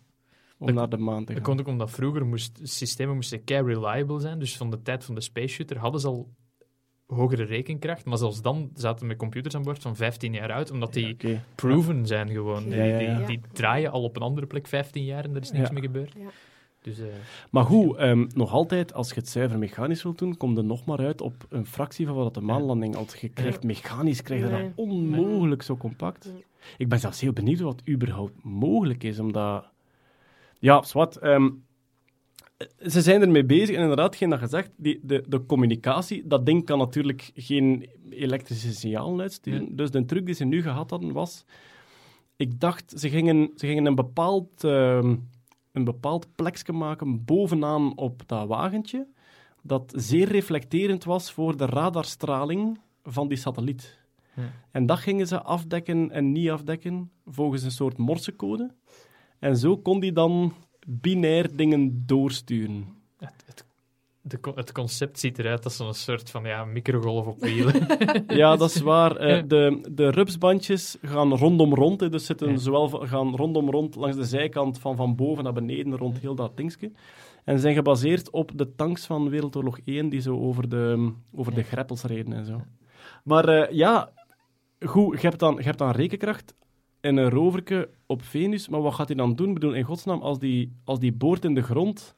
Om Dat- naar de maan te Dat gaan. komt ook omdat vroeger moest, systemen moesten kei reliable zijn. Dus van de tijd van de space shooter hadden ze al hogere rekenkracht. Maar zelfs dan zaten we met computers aan boord van 15 jaar oud, omdat die proven zijn gewoon. Ja, ja, Die, ja. die, die draaien al op een andere plek 15 jaar en er is niks Ja. mee gebeurd. Ja. Dus, eh, Maar goed, ehm, nog altijd, als je het zuiver mechanisch wilt doen, kom je nog maar uit op een fractie van wat de maanlanding al je krijgt. Mechanisch krijg je Nee. dat onmogelijk zo compact. Nee. Ik ben zelfs heel benieuwd wat überhaupt mogelijk is, omdat... Ja, zwart. ehm, ze zijn ermee bezig en inderdaad, geen dat gezegd, die, de, de communicatie, dat ding kan natuurlijk geen elektrische signalen uitsturen. Nee. Dus de truc die ze nu gehad hadden was... Ik dacht, ze gingen, ze gingen een bepaald... ehm, een bepaald plekje maken bovenaan op dat wagentje, dat zeer reflecterend was voor de radarstraling van die satelliet. Ja. En dat gingen ze afdekken en niet afdekken volgens een soort morsecode. En zo kon die dan binair dingen doorsturen. het, het, de het concept ziet eruit als zo'n soort van ja, microgolf op wielen. Ja, dat is waar. Eh, de, de rupsbandjes gaan rondom rond. hè. Dus zitten Ja. zowel gaan rondom rond langs de zijkant van, van boven naar beneden rond heel dat dingetje. En zijn gebaseerd op de tanks van Wereldoorlog 1 die zo over de, over de greppels reden en zo. Maar eh, ja, goed, je hebt, dan, je hebt dan rekenkracht en een roverke op Venus, maar wat gaat hij dan doen? Ik bedoel, in godsnaam, als die, als die boort in de grond,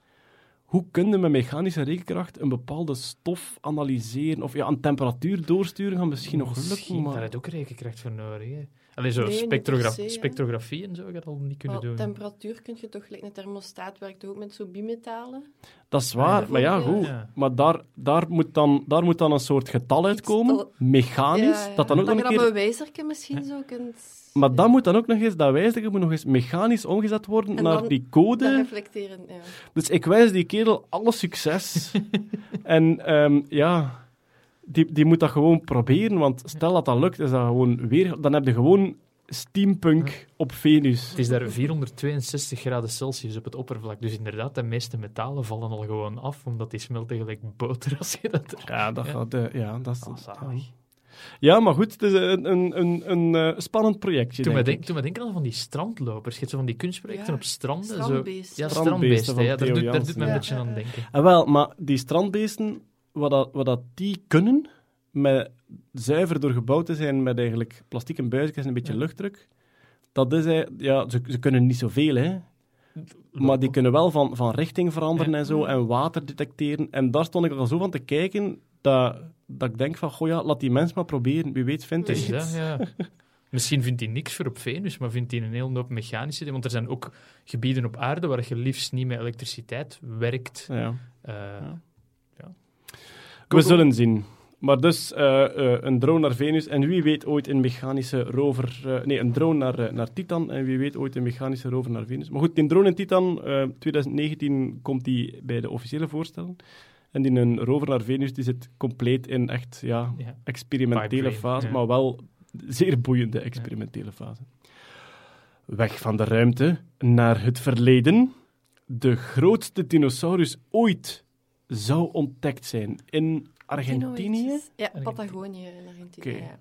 hoe kun je met mechanische rekenkracht een bepaalde stof analyseren? Of ja, een temperatuur doorsturen gaat misschien nog lukken, Misschien, maar... daar heb ook rekenkracht voor nodig. Hè. Alleen zo Nee, niet spectrogra- per se, hè. spectrografie en zo dat al niet kunnen doen. temperatuur kun je toch, like een thermostaat werkt ook met zo bimetalen? Dat is waar, Ja. maar ja, goed. Ja. Maar daar, daar, moet dan, daar moet dan een soort getal uitkomen, dat- mechanisch, Ja, ja. dat dan ook nog je een dat keer... met een wijzerke misschien zo kunt... Maar dat moet dan ook nog eens, dat wijzigen moet nog eens mechanisch omgezet worden En naar dan die Dat code. reflecteren, ja. Dus ik wijs die kerel alle succes. en ehm, ja, die, die moet dat gewoon proberen, want stel dat dat lukt, is dat gewoon weer... Dan heb je gewoon steampunk op Venus. Het is daar 462 graden Celsius op het oppervlak. Dus inderdaad, de meeste metalen vallen al gewoon af, omdat die smelten gelijk boter als je dat er... Ja, dat Ja. gaat... eh, ja, dat is... Ah, ja. maar goed, het is een, een, een, een eh, spannend projectje, Toen we, denk toen denken aan van die strandlopers. Je hebt zo van die kunstprojecten Ja, op stranden. Zo, Strandbeesten. ja, Strandbeesten strandbeesten. van Ja, daar, doet, daar doet Jansen, me een beetje aan denken. En wel, maar die strandbeesten, wat, dat, wat dat die kunnen, met zuiver door gebouwd te zijn met eigenlijk plastieke buisjes en een beetje Ja. luchtdruk, dat is... Ja, ze, ze kunnen niet zoveel, hè. Maar die kunnen wel van, van richting veranderen Ja. en zo, en water detecteren. En daar stond ik al zo van te kijken, dat, dat ik denk van, goh ja, laat die mens maar proberen. Wie weet vindt Het hij iets. ja. Misschien vindt hij niks voor op Venus, maar vindt hij een hele hoop mechanische dingen. Want er zijn ook gebieden op aarde waar je liefst niet met elektriciteit werkt. Ja. Eh, We zullen zien. Maar dus eh, eh, een drone naar Venus en wie weet ooit een mechanische rover... eh, nee, een drone naar, naar Titan en wie weet ooit een mechanische rover naar Venus. Maar goed, die drone in Titan, eh 2019 komt die bij de officiële voorstellen. En die een rover naar Venus die zit compleet in echt ja, experimentele fase, maar wel zeer boeiende experimentele fase. Weg van de ruimte naar het verleden. De grootste dinosaurus ooit zou ontdekt zijn in Argentinië. Ja. Patagonië in Argentinië. Ja.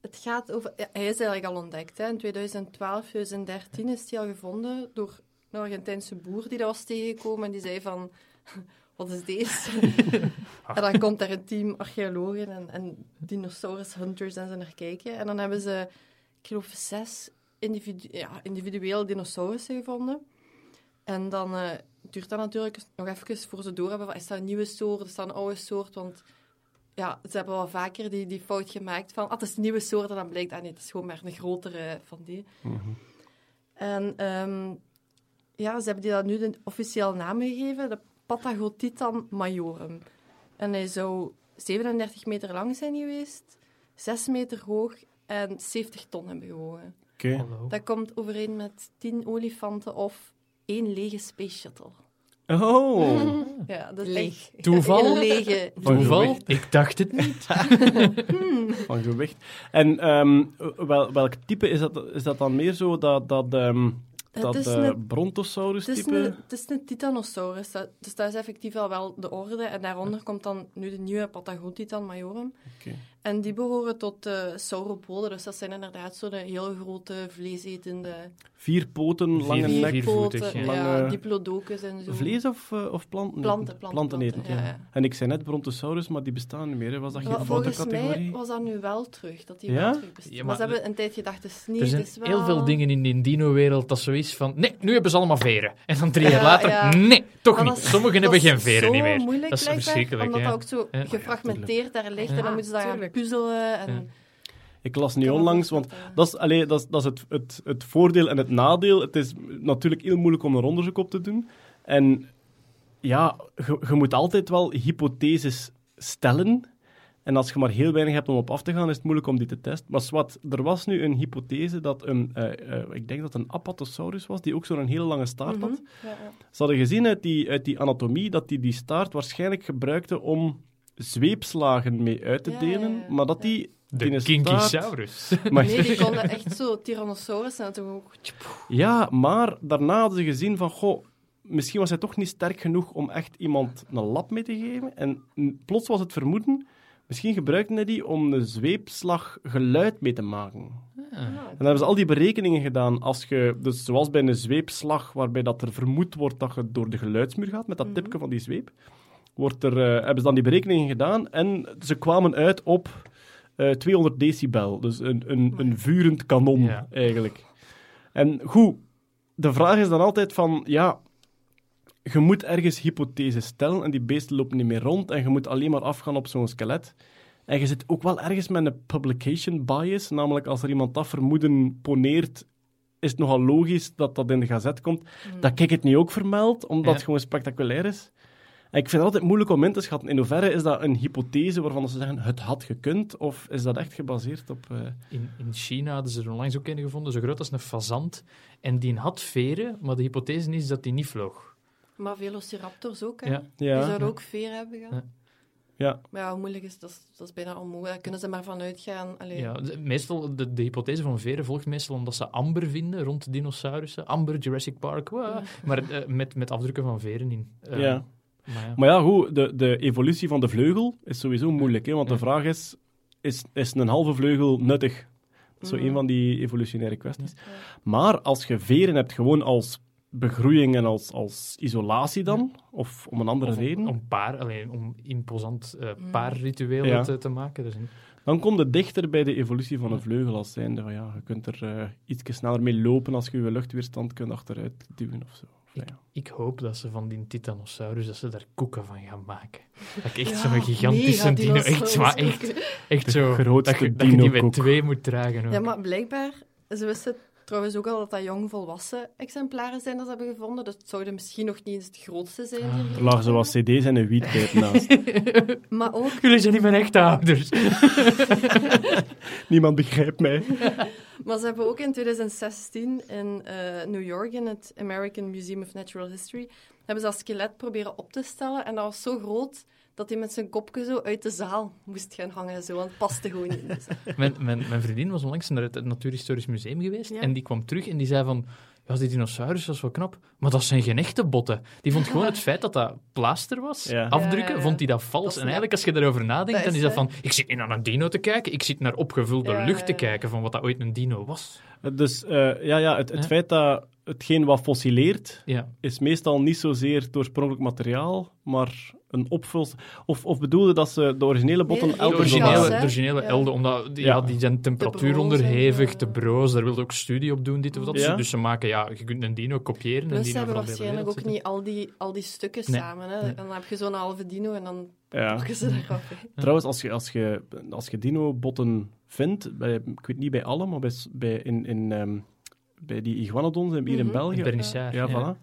Het gaat over... ja, hij is eigenlijk al ontdekt. Hè. In 2012, 2013 is hij al gevonden door een Argentijnse boer die dat was tegengekomen. En die zei van... Wat is deze? en dan komt er een team archeologen en, en dinosaurus hunters en zo naar kijken. En dan hebben ze, ik geloof, zes individu ja, individuele dinosaurussen gevonden. En dan eh, duurt dat natuurlijk nog even voor ze doorhebben van, is dat een nieuwe soort, is dat een oude soort? Want ja, ze hebben wel vaker die, die fout gemaakt van, ah, het is een nieuwe soort, en dan blijkt, ah nee, het is gewoon maar een grotere van die. Mhm. En ehm, ja, ze hebben die dat nu de officiële naam gegeven, de Patagotitan majorum. En hij zou 37 meter lang zijn geweest, 6 meter hoog en 70 ton hebben gewogen. Oké. Dat komt overeen met 10 olifanten of één lege space shuttle. Oh, Ja, dat is Leeg. Toeval? Een lege. Van Toeval? gewicht. Ik dacht het niet. van gewicht. En ehm, wel, welk type is dat? Is dat dan meer zo dat, dat, ehm, Het dat is eh, Het brontosaurus-type? een, het is een titanosaurus, dat- dus dat is effectief al wel de orde. En daaronder komt dan nu de nieuwe Patagotitan majorum. Oké. En die behoren tot de sauropoden, dus dat zijn inderdaad zo de heel grote vleesetende Vier poten, lange vier- nek. viervoetig, poten, ja. diplodocus en zo. Vlees of, eh, of planten? Planten, planten, ja. ja, ja. En ik zei net Brontosaurus, maar die bestaan niet meer. Hè. Was dat geen foute volgens mij categorie? was dat nu wel terug, dat die Ja? wel terug bestaat. Maar, maar ze hebben een tijd gedacht, het is niet, Er zijn is wel... heel veel dingen in die dino-wereld dat zo is van... Nee, nu hebben ze allemaal veren. En dan drie jaar Ja, later... ja. Nee, toch Maar niet. Sommigen hebben geen veren niet meer. moeilijk, Dat is verschrikkelijk, Omdat dat ook zo gefragmenteerd daar ligt. En dan moeten ze daar. Puzzelen. En... Ja. Ik las nu onlangs, want voorstellen. dat is, allee, dat is, dat is het, het, het voordeel en het nadeel. Het is natuurlijk heel moeilijk om er onderzoek op te doen. En ja, je, je moet altijd wel hypotheses stellen. En als je maar heel weinig hebt om op af te gaan, is het moeilijk om die te testen. Maar wat, er was nu een hypothese dat een, eh, eh, ik denk dat een Apatosaurus was, die ook zo'n hele lange staart had. Ja, ja. Ze hadden gezien uit die, uit die anatomie dat die die staart waarschijnlijk gebruikte om zweepslagen mee uit te delen, ja, ja. maar dat die... De Kinkisaurus. Maar, Nee, die konden echt zo Tyrannosaurus en toen ook... Ja, maar daarna hadden ze gezien van, goh, misschien was hij toch niet sterk genoeg om echt iemand een lap mee te geven. En plots was het vermoeden, misschien gebruikte hij die om een zweepslag geluid mee te maken. Ah. En dan hebben ze al die berekeningen gedaan. Als je, dus zoals bij een zweepslag, waarbij dat er vermoed wordt dat je door de geluidsmuur gaat, met dat Mhm. tipje van die zweep, wordt er, eh, hebben ze dan die berekeningen gedaan en ze kwamen uit op eh, 200 decibel. Dus een, een, een vurend kanon, Ja. eigenlijk. En goed, de vraag is dan altijd van, ja, je moet ergens hypotheses stellen en die beesten lopen niet meer rond en je moet alleen maar afgaan op zo'n skelet. En je zit ook wel ergens met een publication bias, namelijk als er iemand dat vermoeden poneert, is het nogal logisch dat dat in de gazet komt. Dat ik het niet ook vermeld, omdat Ja. het gewoon spectaculair is. En ik vind het altijd moeilijk om in te schatten. In hoeverre is dat een hypothese waarvan ze zeggen het had gekund, of is dat echt gebaseerd op... eh, In, in China hadden ze er onlangs ook een gevonden, zo groot als een fazant. En die had veren, maar de hypothese is dat die niet vloog. Maar velociraptors ook, hè. Ja. Die ja, zouden ook veer hebben gehad. Ja. ja, Maar ja, hoe moeilijk is dat? Dat is bijna onmogelijk. Daar kunnen ze maar van uitgaan. Allee. Ja, de- meestal, de, de hypothese van veren volgt meestal omdat ze amber vinden rond de dinosaurussen. Amber, Jurassic Park, maar eh, met, met afdrukken van veren in. Eh, ja. Maar ja. Maar ja, goed, de, de evolutie van de vleugel is sowieso moeilijk. Hè, want Ja. de vraag is, is, is een halve vleugel nuttig? Dat is zo Mhm. een van die evolutionaire kwesties. Ja. Maar als je veren hebt gewoon als begroeiing en als, als isolatie dan, of om een andere Of om, reden, om paar, alleen om imposant eh Mm. paarrituelen Ja. te, te maken. Dus, dan kom je dichter bij de evolutie van een vleugel als zijnde van ja, je kunt er eh iets sneller mee lopen als je je luchtweerstand kunt achteruit duwen of zo. Ik, ja. ik hoop dat ze van die Titanosaurus, dat ze daar koeken van gaan maken. Dat ik echt Ja, zo'n gigantische mega dino... Echt, maar echt, echt De zo... grootste dat, je, dat je die met twee moet dragen. Ook. Ja, maar blijkbaar, ze wisten trouwens ook al dat dat jong volwassen exemplaren zijn dat ze hebben gevonden. Dus het zouden misschien nog niet eens het grootste zijn. Ah. Er lagen zo wat cd's en een wietpijp naast. Maar ook, Jullie zijn niet mijn echte ouders. Niemand begrijpt mij. maar ze hebben ook in 2016 in eh, New York, in het American Museum of Natural History, hebben ze dat skelet proberen op te stellen. En dat was zo groot dat hij met zijn kopje zo uit de zaal moest gaan hangen. Zo, want het paste gewoon niet. Dus, Mijn, mijn, mijn vriendin was onlangs naar het Natuurhistorisch Museum geweest Ja. en die kwam terug en die zei van... Ja, die dinosaurus was wel knap, maar dat zijn geen echte botten. Die vond gewoon het feit dat dat plaster was, Ja. afdrukken, Ja, ja, ja. vond hij dat vals. en eigenlijk, als je daarover nadenkt, Dat dan is, dat van... Ik zit niet naar een dino te kijken, ik zit naar opgevulde Ja, lucht te kijken van wat dat ooit een dino was. Dus eh, ja, ja, het, het Ja. feit dat hetgeen wat fossileert, Ja, is meestal niet zozeer het oorspronkelijk materiaal, maar een opvuls... Of, of bedoelde dat ze de originele botten Nee, de elke Elke originele, de originele Ja. elden, omdat die, Ja. ja. die zijn temperatuur onderhevig, te broos, daar wilde ook studie op doen, dit of dat. Ja. Dus ze maken, ja, je kunt een dino kopiëren. dino ze hebben de waarschijnlijk ook niet al die, al die stukken Nee. samen. Hè. Nee. Dan heb je zo'n halve dino en dan Ja. pakken ze eraf. Trouwens, als je, als je, als je dino-botten vindt, bij, ik weet niet bij alle, maar bij, bij, in, in, ehm, bij die iguanodons hier in Mhm. België... Vernissage. Ja, voilà.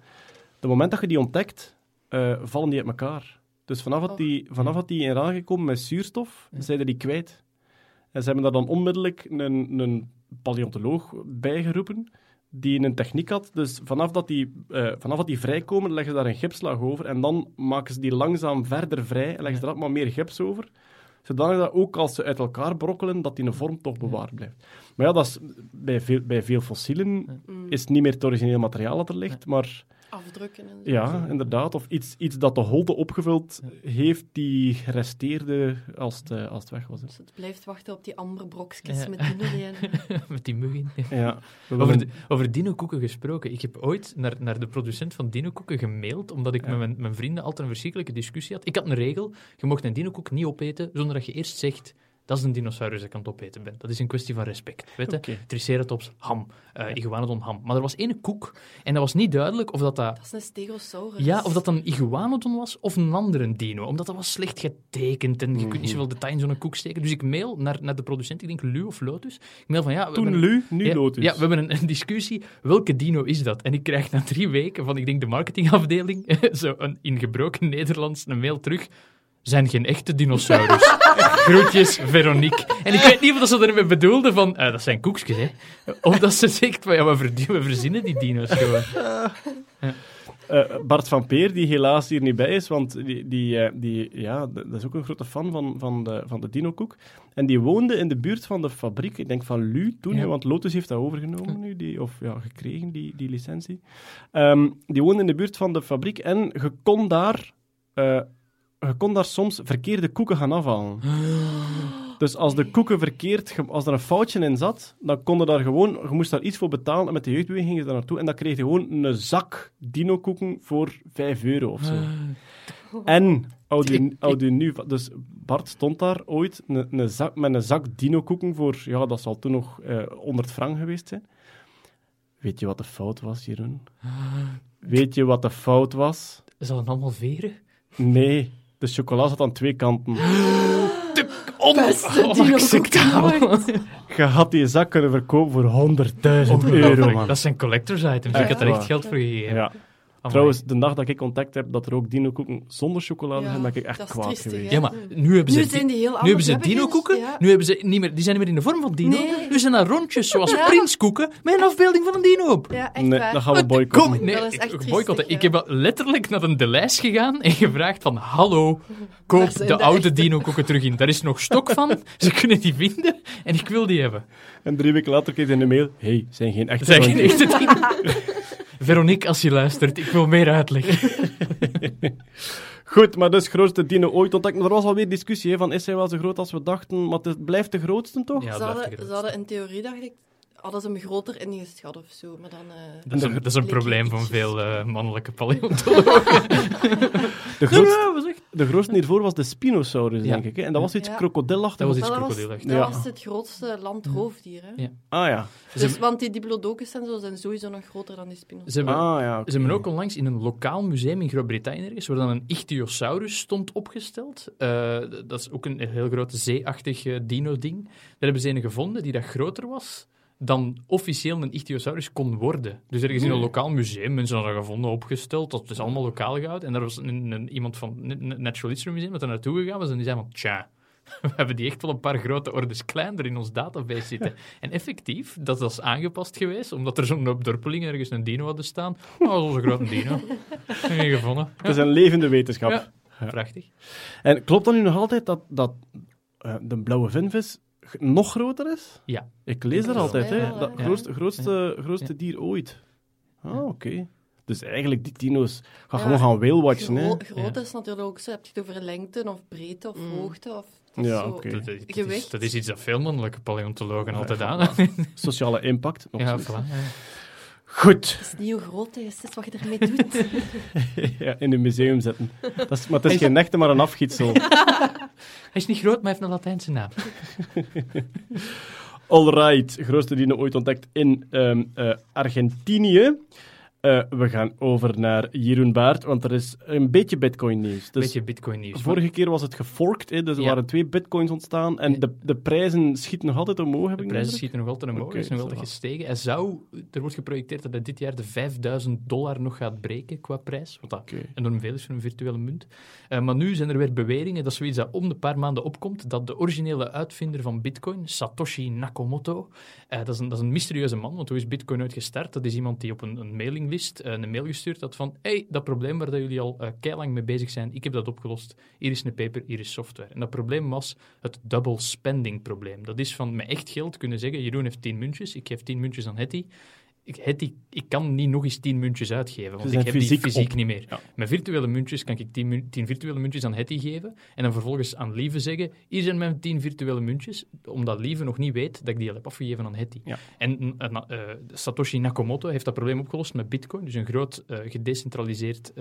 Het moment dat je die ontdekt, eh, vallen die uit elkaar. Dus vanaf dat Oh. die, vanaf dat die in aangekomen met zuurstof, Ja. zijn die kwijt. En ze hebben daar dan onmiddellijk een, een paleontoloog bijgeroepen, die een techniek had. Dus vanaf dat, die, eh, vanaf dat die vrijkomen, leggen ze daar een gipslaag over. En dan maken ze die langzaam verder vrij en leggen ze Ja. er maar meer gips over. Zodanig dat ook als ze uit elkaar brokkelen, dat die een vorm toch bewaard blijft. Maar ja, dat is, bij, veel, bij veel fossielen is het niet meer het origineel materiaal dat er ligt, maar Afdrukken en zo. Ja, inderdaad. Of iets, iets dat de holde opgevuld heeft die resteerde als het, eh, als het weg was. hè. Dus het blijft wachten op die amberbrokjes Ja. met dino Met die mug in. Ja. Over, de- over dino-koeken gesproken. Ik heb ooit naar, naar de producent van dino-koeken gemaild, omdat ik Ja. met mijn, mijn vrienden altijd een verschrikkelijke discussie had. Ik had een regel, je mocht een dino-koek niet opeten zonder dat je eerst zegt, dat is een dinosaurus dat ik aan het opeten ben. Dat is een kwestie van respect. Weet je? Triceratops, ham. eh Iguanodon, ham. Maar er was één koek, en dat was niet duidelijk of dat, dat Dat is een stegosaurus. ja, of dat een iguanodon was of een andere dino. Omdat dat was slecht getekend en je kunt Mhm. niet zoveel detail in zo'n koek steken. Dus ik mail naar, naar de producent, ik denk Lu of Lotus. Ik mail van ja... we Toen hebben- Lu, nu ja, Lotus. Ja, we hebben een, een discussie. Welke dino is dat? En ik krijg na drie weken van, ik denk, de marketingafdeling, zo een, in gebroken Nederlands, een mail terug. Zijn geen echte dinosaurus. Groetjes, Veronique. En ik weet niet of dat ze ermee bedoelde van, eh, dat zijn koekjes, hè. Of dat ze zegt van, ja, we, verzinnen die dino's gewoon. Eh, Bart van Peer, die helaas hier niet bij is, want die, die, eh, die, ja, dat is ook een grote fan van, van de, van de Dino-koek. En die woonde in de buurt van de fabriek, ik denk van Lu toen, Ja. want Lotus heeft dat overgenomen nu, die, of ja, gekregen, die, die licentie. Ehm, die woonde in de buurt van de fabriek en je kon daar, je kon daar soms verkeerde koeken gaan afhalen. Dus als de koeken verkeerd, als er een foutje in zat, dan kon je daar gewoon, je moest daar iets voor betalen en met de jeugdbeweging ging je daar naartoe en dan kreeg je gewoon een zak dino-koeken voor 5 euro of zo. En, houd u, houd u nu, dus Bart stond daar ooit een, een zak, met een zak dino-koeken voor, ja, dat zal toen nog eh 100 frank geweest zijn. Weet je wat de fout was, Jeroen? Weet je wat de fout was? Is dat allemaal veren? Nee, de chocola zat aan twee kanten. Beste Oh, Je had die zak kunnen verkopen voor 100.000 euro, man. Dat zijn collectors items. ik had er echt geld voor gegeven. Ja. Amai. Trouwens, de dag dat ik contact heb dat er ook dino-koeken zonder chocolade Ja, zijn, ben ik echt kwaad triestig, geweest. hè? Ja, maar nu hebben ze, Nu zijn die heel nu hebben ze dino-koeken. Ja. Nu hebben ze niet meer, die zijn niet meer in de vorm van dino. Nee. Nu zijn dat rondjes zoals Ja. prinskoeken met een afbeelding van een dino op. Ja, echt Nee, waar. dat gaan we Kom, boycotten. nee, Dat is echt ik- triestig, boycotten. ja. Ik heb letterlijk naar een de lijst gegaan en gevraagd van hallo, koop zijn de de oude dino-koeken terug in. Daar is nog stok van, ze kunnen die vinden en ik wil die hebben. En drie weken later kreeg hij een mail. hey, zijn geen echte Zeg geen echte dino. Veronique, als je luistert, ik wil meer uitleg. Goed, maar dus grootste dino ooit ontdekt. Maar er was alweer discussie hè, van is hij wel zo groot als we dachten, maar het blijft de grootste toch? Ja, ze, hadden in theorie, dacht ik, hadden ze hem groter ingeschat of zo. Maar dan... eh, Dat is een, dat is een bleek probleem van veel eh, mannelijke paleontologen. De grootste, Ja, wat zeg- de grootste hiervoor was de Spinosaurus, Ja. denk ik. Hè? En dat was iets Ja. krokodilachtig. Dat was iets Maar dat was, krokodilachtig. dat Ja. was het grootste landroofdier. Hè? Ja. Ah ja. Dus, want die diplodocus en zo zijn sowieso nog groter dan die spinosaurus. Ze hebben, Ah ja. Ze hebben ook onlangs in een lokaal museum in Groot-Brittannië ergens, waar dan een Ichthyosaurus stond opgesteld. Eh, dat is ook een heel groot zeeachtig dino-ding. Daar hebben ze een gevonden die dat groter was dan officieel een Ichthyosaurus kon worden. Dus ergens in een lokaal museum, mensen hadden dat gevonden, opgesteld. Dat is allemaal lokaal gehouden. En daar was een, een- iemand van het Natural History Museum dat er naartoe gegaan was en die zei van, tja... We hebben die echt wel een paar grote ordes kleiner in ons database zitten. En effectief, dat was aangepast geweest, omdat er zo'n hoop dorpelingen ergens een dino hadden staan. Oh, dat was onze grote dino. En gevonden. Het is een levende wetenschap. Ja. Prachtig. En klopt dan nu nog altijd dat, dat eh, de blauwe vinvis nog groter is? Ja. Ik lees er altijd, hè. Dat Ja. grootste, grootste, grootste dier ooit. Ah, oké. Dus eigenlijk, die dino's gaan Ja, gewoon gaan whale-watchen, hè. Gro groot is natuurlijk ook zo. Heb je het over lengte of breedte of Mm. hoogte? Of, dat is Ja, oké. Dat, dat is, Gewicht. dat is iets dat veel mannelijke paleontologen Ja, altijd aan. Sociale impact. nog Ja, voilà. ja. Goed. Het is niet hoe groot hij is, het is wat je ermee doet. ja, in een museum zetten. Dat is, maar het is geen echte, maar een afgietsel. Hij is niet groot, maar hij heeft een Latijnse naam. Alright, grootste dino ooit ontdekt in ehm, eh, Argentinië. Eh, we gaan over naar Jeroen Baert, want er is een beetje bitcoin-nieuws. Dus Beetje bitcoin nieuws. vorige keer was het geforkt, hè, dus er Ja. waren twee bitcoins ontstaan en de, de prijzen schieten nog altijd omhoog, heb De ik prijzen schieten nog altijd omhoog, hij is nog altijd gestegen. Hij zou, er wordt geprojecteerd dat hij dit jaar de 5000 dollar nog gaat breken qua prijs, wat dat Oké. enorm veel is voor een virtuele munt. Eh, maar nu zijn er weer beweringen, dat is zoiets dat om de paar maanden opkomt, dat de originele uitvinder van bitcoin, Satoshi Nakamoto, eh, dat, is een, dat is een mysterieuze man, want hoe is bitcoin ooit gestart? Dat is iemand die op een, een mailinglist eh, een mail gestuurd had van hey, dat probleem waar jullie al uh, keilang mee bezig zijn, ik heb dat opgelost. Hier is een paper, hier is software. En dat probleem was het double spending probleem. Dat is van met echt geld kunnen zeggen, Jeroen heeft 10 muntjes, ik geef 10 muntjes aan Hetty. Ik, het, ik, ik kan niet nog eens tien muntjes uitgeven, want ik heb die fysiek op. niet meer. Ja. Met virtuele muntjes kan ik tien, virtuele muntjes aan Hetty geven en dan vervolgens aan Lieve zeggen, hier zijn mijn tien virtuele muntjes, omdat Lieve nog niet weet dat ik die al heb afgegeven aan Hetty. Ja. En eh, eh, Satoshi Nakamoto heeft dat probleem opgelost met Bitcoin, dus een groot eh, gedecentraliseerd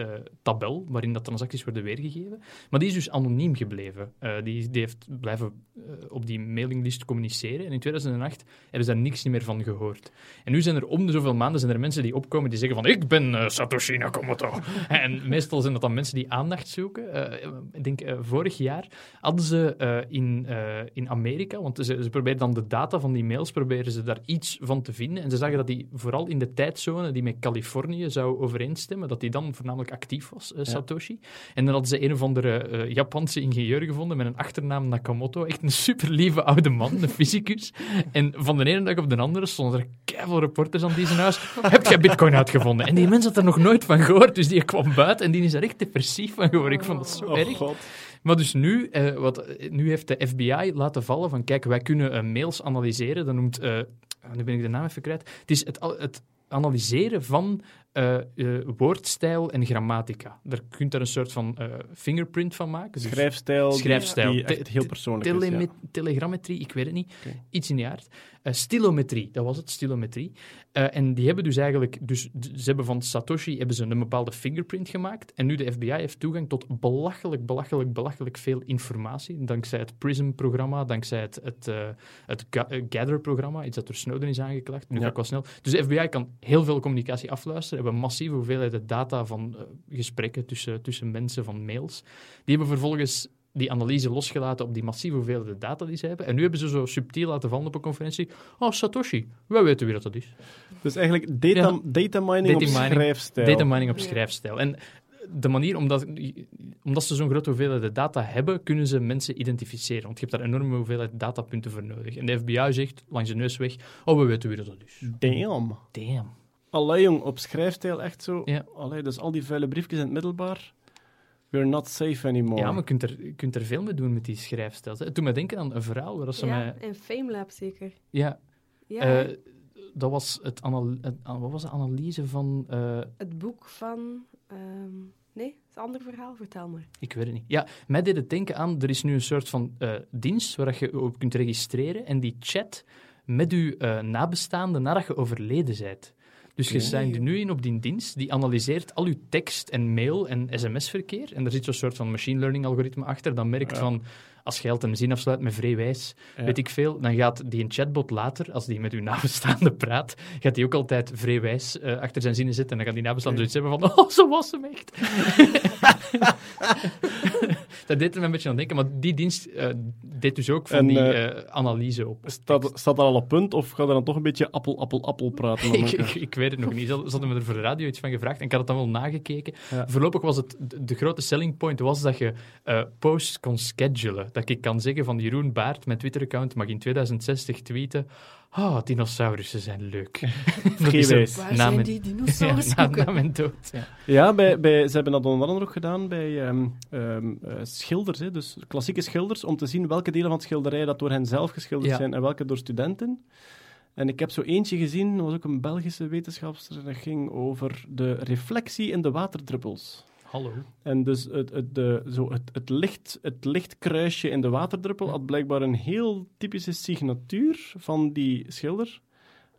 tabel waarin dat transacties worden weergegeven. Maar die is dus anoniem gebleven. Die, die heeft blijven op die mailinglist communiceren en in 2008 hebben ze daar niks meer van gehoord. En nu zijn er om de zoveel maanden zijn er mensen die opkomen die zeggen van ik ben eh, Satoshi Nakamoto. en meestal zijn dat dan mensen die aandacht zoeken. Eh, ik denk eh, vorig jaar hadden ze in, in Amerika, want ze, ze proberen dan de data van die mails, proberen ze daar iets van te vinden. En ze zagen dat die vooral in de tijdzone die met Californië zou overeenstemmen, dat die dan voornamelijk actief was, Satoshi. En dan hadden ze een of andere Japanse ingenieur gevonden met een achternaam Nakamoto. Echt een super lieve oude man, een fysicus. En van de ene dag op de andere stonden er keiveel reporters aan die zijn huis. Heb jij bitcoin uitgevonden? En die mens had er nog nooit van gehoord, dus die kwam buiten en die is er echt depressief van geworden. Ik vond dat zo Oh, erg. god. Maar dus nu, eh, wat, nu heeft de FBI laten vallen van, kijk, wij kunnen eh, mails analyseren. Dat noemt, eh, nu ben ik de naam even kwijt. Het is het, het analyseren van eh, woordstijl en grammatica. Daar kunt er een soort van eh, fingerprint van maken. Dus Schrijfstijl, Schrijfstijl. die echt Te- heel persoonlijk is. ja. Telegrammetrie, ik weet het niet. Iets in die aard. Stilometrie, dat was het, stilometrie. En die hebben dus eigenlijk, dus ze hebben van Satoshi hebben ze een bepaalde fingerprint gemaakt. En nu de FBI heeft toegang tot belachelijk, belachelijk, belachelijk veel informatie. Dankzij het PRISM-programma, dankzij het, het, het Ga- Gather-programma, iets dat door Snowden is aangeklaagd. Nu Ja. ga ik wel snel. Dus de FBI kan heel veel communicatie afluisteren, hebben massieve hoeveelheden data van eh, gesprekken tussen, tussen mensen, van mails. Die hebben vervolgens die analyse losgelaten op die massieve hoeveelheden data die ze hebben. En nu hebben ze zo subtiel laten vallen op een conferentie. Oh, Satoshi, wij weten wie dat, dat is. Dus eigenlijk data, Ja. data mining op mining. schrijfstijl. Data mining op schrijfstijl. En de manier, omdat, omdat ze zo'n grote hoeveelheid data hebben, kunnen ze mensen identificeren. Want je hebt daar enorme hoeveelheid datapunten voor nodig. En de FBI zegt langs de neus weg, oh, we weten wie dat, dat is. Damn. Damn. Allee, jong, op schrijfstijl echt zo. Ja. Allee, dus al die vuile briefjes in het middelbaar. We're not safe anymore. Ja, maar je kunt, er, je kunt er veel mee doen met die schrijfstijl. Het doet me denken aan een verhaal waar ze Ja, mij... in Famelab zeker. Ja, Ja, eh, dat was het, anal, het- wat was de analyse van... eh, het boek van... ehm, nee, het is een ander verhaal. Vertel maar. Ik weet het niet. Ja, mij deed het denken aan, er is nu een soort van eh, dienst waar je op kunt registreren en die chat met je eh nabestaanden nadat je overleden bent. Dus je zijn er nu in op die dienst, die analyseert al je tekst en mail en sms-verkeer. En er zit zo'n soort van machine learning algoritme achter, dat merkt Ja. van, als je een zin afsluit met vrijwijs, Ja. weet ik veel, dan gaat die een chatbot later, als die met uw nabestaande praat, gaat die ook altijd vrijwijs eh achter zijn zinnen zitten. En dan gaan die nabestaanden zoiets hebben van, oh, zo was hem echt. dat deed er me een beetje aan denken, maar die dienst eh, deed dus ook van En, die eh, analyse op. Staat, staat dat al op punt of gaat er dan toch een beetje appel, appel, appel praten? ik, ik, ik weet het nog niet. Ze hadden me er voor de radio iets van gevraagd en ik had het dan wel nagekeken. Ja. Voorlopig was het, de, de grote selling point was dat je posts kon schedulen. Dat ik kan zeggen van Jeroen Baart, mijn Twitter-account, mag in 2060 tweeten. Ah, dinosaurussen zijn leuk. Dat is Vrijwijs. een- Waar zijn mijn- die Ja, na, na mijn dood. Ja. Ja, bij, bij, ze hebben dat onder andere ook gedaan bij ehm, ehm, eh, schilders, hè, dus klassieke schilders, om te zien welke delen van het schilderij dat door hen zelf geschilderd Ja. zijn en welke door studenten. En ik heb zo eentje gezien, dat was ook een Belgische wetenschapster, dat ging over de reflectie in de waterdruppels. Hallo. En dus het, het, de, zo het, het, licht, het lichtkruisje in de waterdruppel had blijkbaar een heel typische signatuur van die schilder.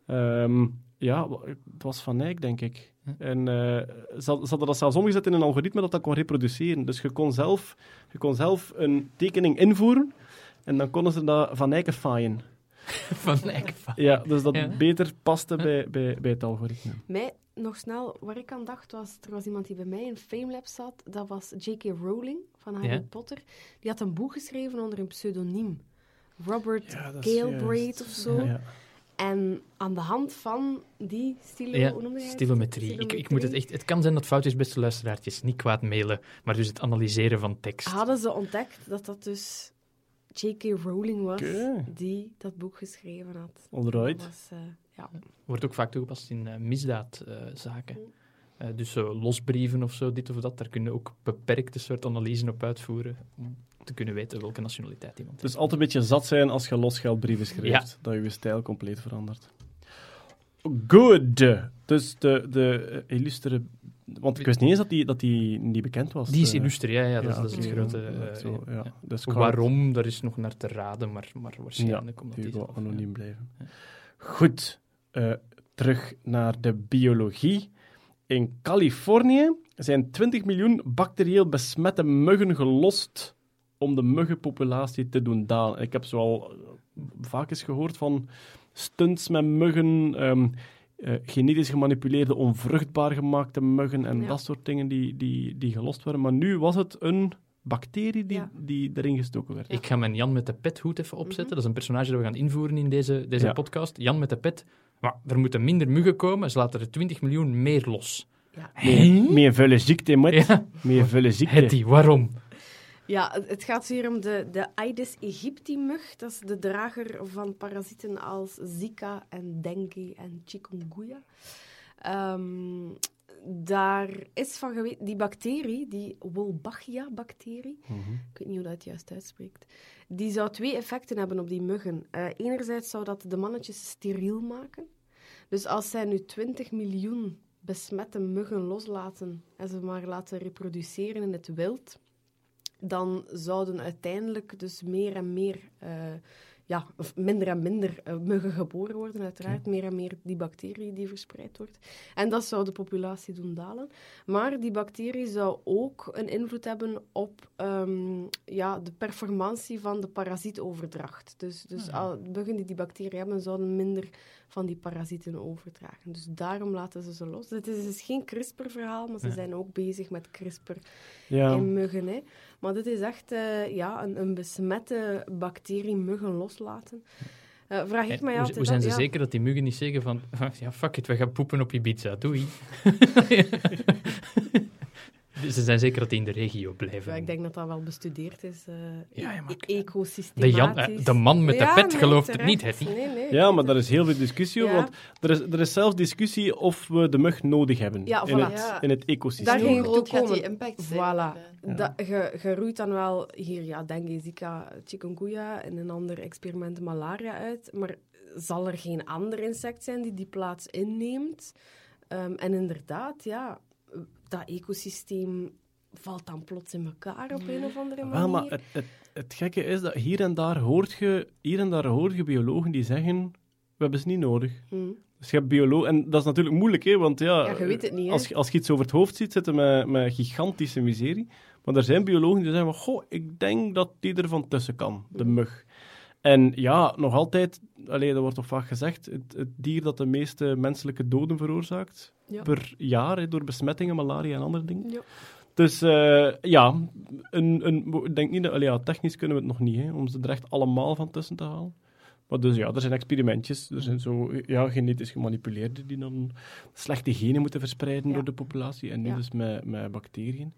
Ehm, ja, het was Van Eyck, denk ik. En eh, ze, had- ze hadden dat zelfs omgezet in een algoritme dat dat kon reproduceren. Dus je kon zelf, je kon zelf een tekening invoeren en dan konden ze dat Van Eyckifyen. Van Eyck. Ja, dus dat Ja. beter paste bij, bij, bij het algoritme. Mij, nog snel, waar ik aan dacht, was er was iemand die bij mij in Famelab zat. Dat was J.K. Rowling van Harry Ja. Potter. Die had een boek geschreven onder een pseudoniem. Robert Ja, of zo. Ja, ja. En aan de hand van die stilo, Ja, stilometrie. Ik, ik moet het, echt, het kan zijn dat fout is, beste luisteraartjes. Niet kwaad mailen, maar dus het analyseren van tekst. Hadden ze ontdekt dat dat dus J.K. Rowling was die dat boek geschreven had. Alright. Dat was, ja. Wordt ook vaak toegepast in eh, misdaadzaken. Eh, dus zo losbrieven of zo, dit of dat, daar kunnen ook beperkte soort analysen op uitvoeren om te kunnen weten welke nationaliteit iemand heeft. Dus altijd een beetje zat zijn als je losgeldbrieven schrijft. Dat je je stijl compleet verandert. good. Dus de, de eh, illustere... Want ik wist niet eens dat die, dat die niet bekend was. Die is eh. illustre, ja, ja, dat, is, ja, dat is het grote... Ja, eh, zo, ja. ja. Dus Waarom, daar is nog naar te raden, maar, maar waarschijnlijk omdat Die zelf, anoniem blijven. Ja. Goed, eh, terug naar de biologie. In Californië zijn 20 miljoen bacterieel besmette muggen gelost om de muggenpopulatie te doen dalen. Ik heb zo al eh, vaak eens gehoord van stunts met muggen, ehm, eh, genetisch gemanipuleerde, onvruchtbaar gemaakte muggen en Ja. dat soort dingen die, die, die gelost werden. Maar nu was het een bacterie die, Ja. die erin gestoken werd. Ik ga mijn Jan met de pethoed even opzetten. Dat is een personage dat we gaan invoeren in deze, deze Ja. podcast. Jan met de pet. Maar er moeten minder muggen komen, ze laten er 20 miljoen meer los. Ja. Een vuile ziekte, met. Ja, vuile ziekte. Hetty, waarom? Ja, het- gaat hier om de, de Aedes aegypti-mug. Dat is de drager van parasieten als Zika en dengue en chikungunya. Ehm, daar is van geweten, die bacterie, die Wolbachia-bacterie, Mhm. ik weet niet hoe dat juist uitspreekt, die zou twee effecten hebben op die muggen. Eh, enerzijds zou dat de mannetjes steriel maken. Dus als zij nu 20 miljoen besmette muggen loslaten en ze maar laten reproduceren in het wild, dan zouden uiteindelijk dus meer en meer, eh, ja, of minder en minder eh, muggen geboren worden, uiteraard. Meer en meer die bacterie die verspreid wordt. En dat zou de populatie doen dalen. Maar die bacterie zou ook een invloed hebben op ehm, ja, de performantie van de parasietoverdracht. Dus, dus al, muggen die die bacterie hebben, zouden minder van die parasieten overdragen. Dus daarom laten ze ze los. Het is dus geen CRISPR-verhaal, maar ze Ja. zijn ook bezig met CRISPR Ja. in muggen. Hè. Maar dit is echt eh, ja, een, een besmette bacterie muggen loslaten. Eh, vraag ik mij hoe, altijd hoe zijn ze ja, zeker dat die muggen niet zeggen van... Ja, fuck it, we gaan poepen op Ibiza, doei. ze zijn zeker dat die in de regio blijven. Ja, ik denk dat dat wel bestudeerd is. eh Ja, ja, maar- e- de, Jan, eh, de man met de Ja, pet nee, gelooft het niet, Hetty. Nee, nee, Ja, maar daar is heel veel discussie over. Ja. Want er is, er is zelfs discussie of we de mug nodig hebben Ja, in, het, Ja. in het ecosysteem. Daar ging groot gaat die impact zijn? Voilà. Ja. Dat, je, je roeit dan wel hier, ja, dengue, Zika, chikungunya en een ander experiment malaria uit. Maar zal er geen ander insect zijn die die plaats inneemt? Ehm, en inderdaad, ja, dat ecosysteem valt dan plots in elkaar op een of andere manier. Wel, maar het, het, het gekke is dat hier en daar hoort je, hier en daar hoort je biologen die zeggen, we hebben ze niet nodig. Hm. Dus je hebt biologen, en dat is natuurlijk moeilijk, hè, want ja, Ja, je weet het niet, hè. als, je- als je iets over het hoofd ziet, zitten met, met gigantische miserie. Maar er zijn biologen die zeggen, van, goh, ik denk dat die er van tussen kan, de Mhm. mug. En ja, nog altijd, allee, dat wordt toch vaak gezegd, het, het dier dat de meeste menselijke doden veroorzaakt Ja. per jaar, door besmettingen, malaria en andere dingen. Ja. Dus eh, ja, een, een, ik denk niet dat, ja, technisch kunnen we het nog niet, hè, om ze er echt allemaal van tussen te halen. Maar dus ja, er zijn experimentjes, er zijn zo ja, genetisch gemanipuleerde die dan slechte genen moeten verspreiden Ja. door de populatie. En nu Ja. dus met, met bacteriën.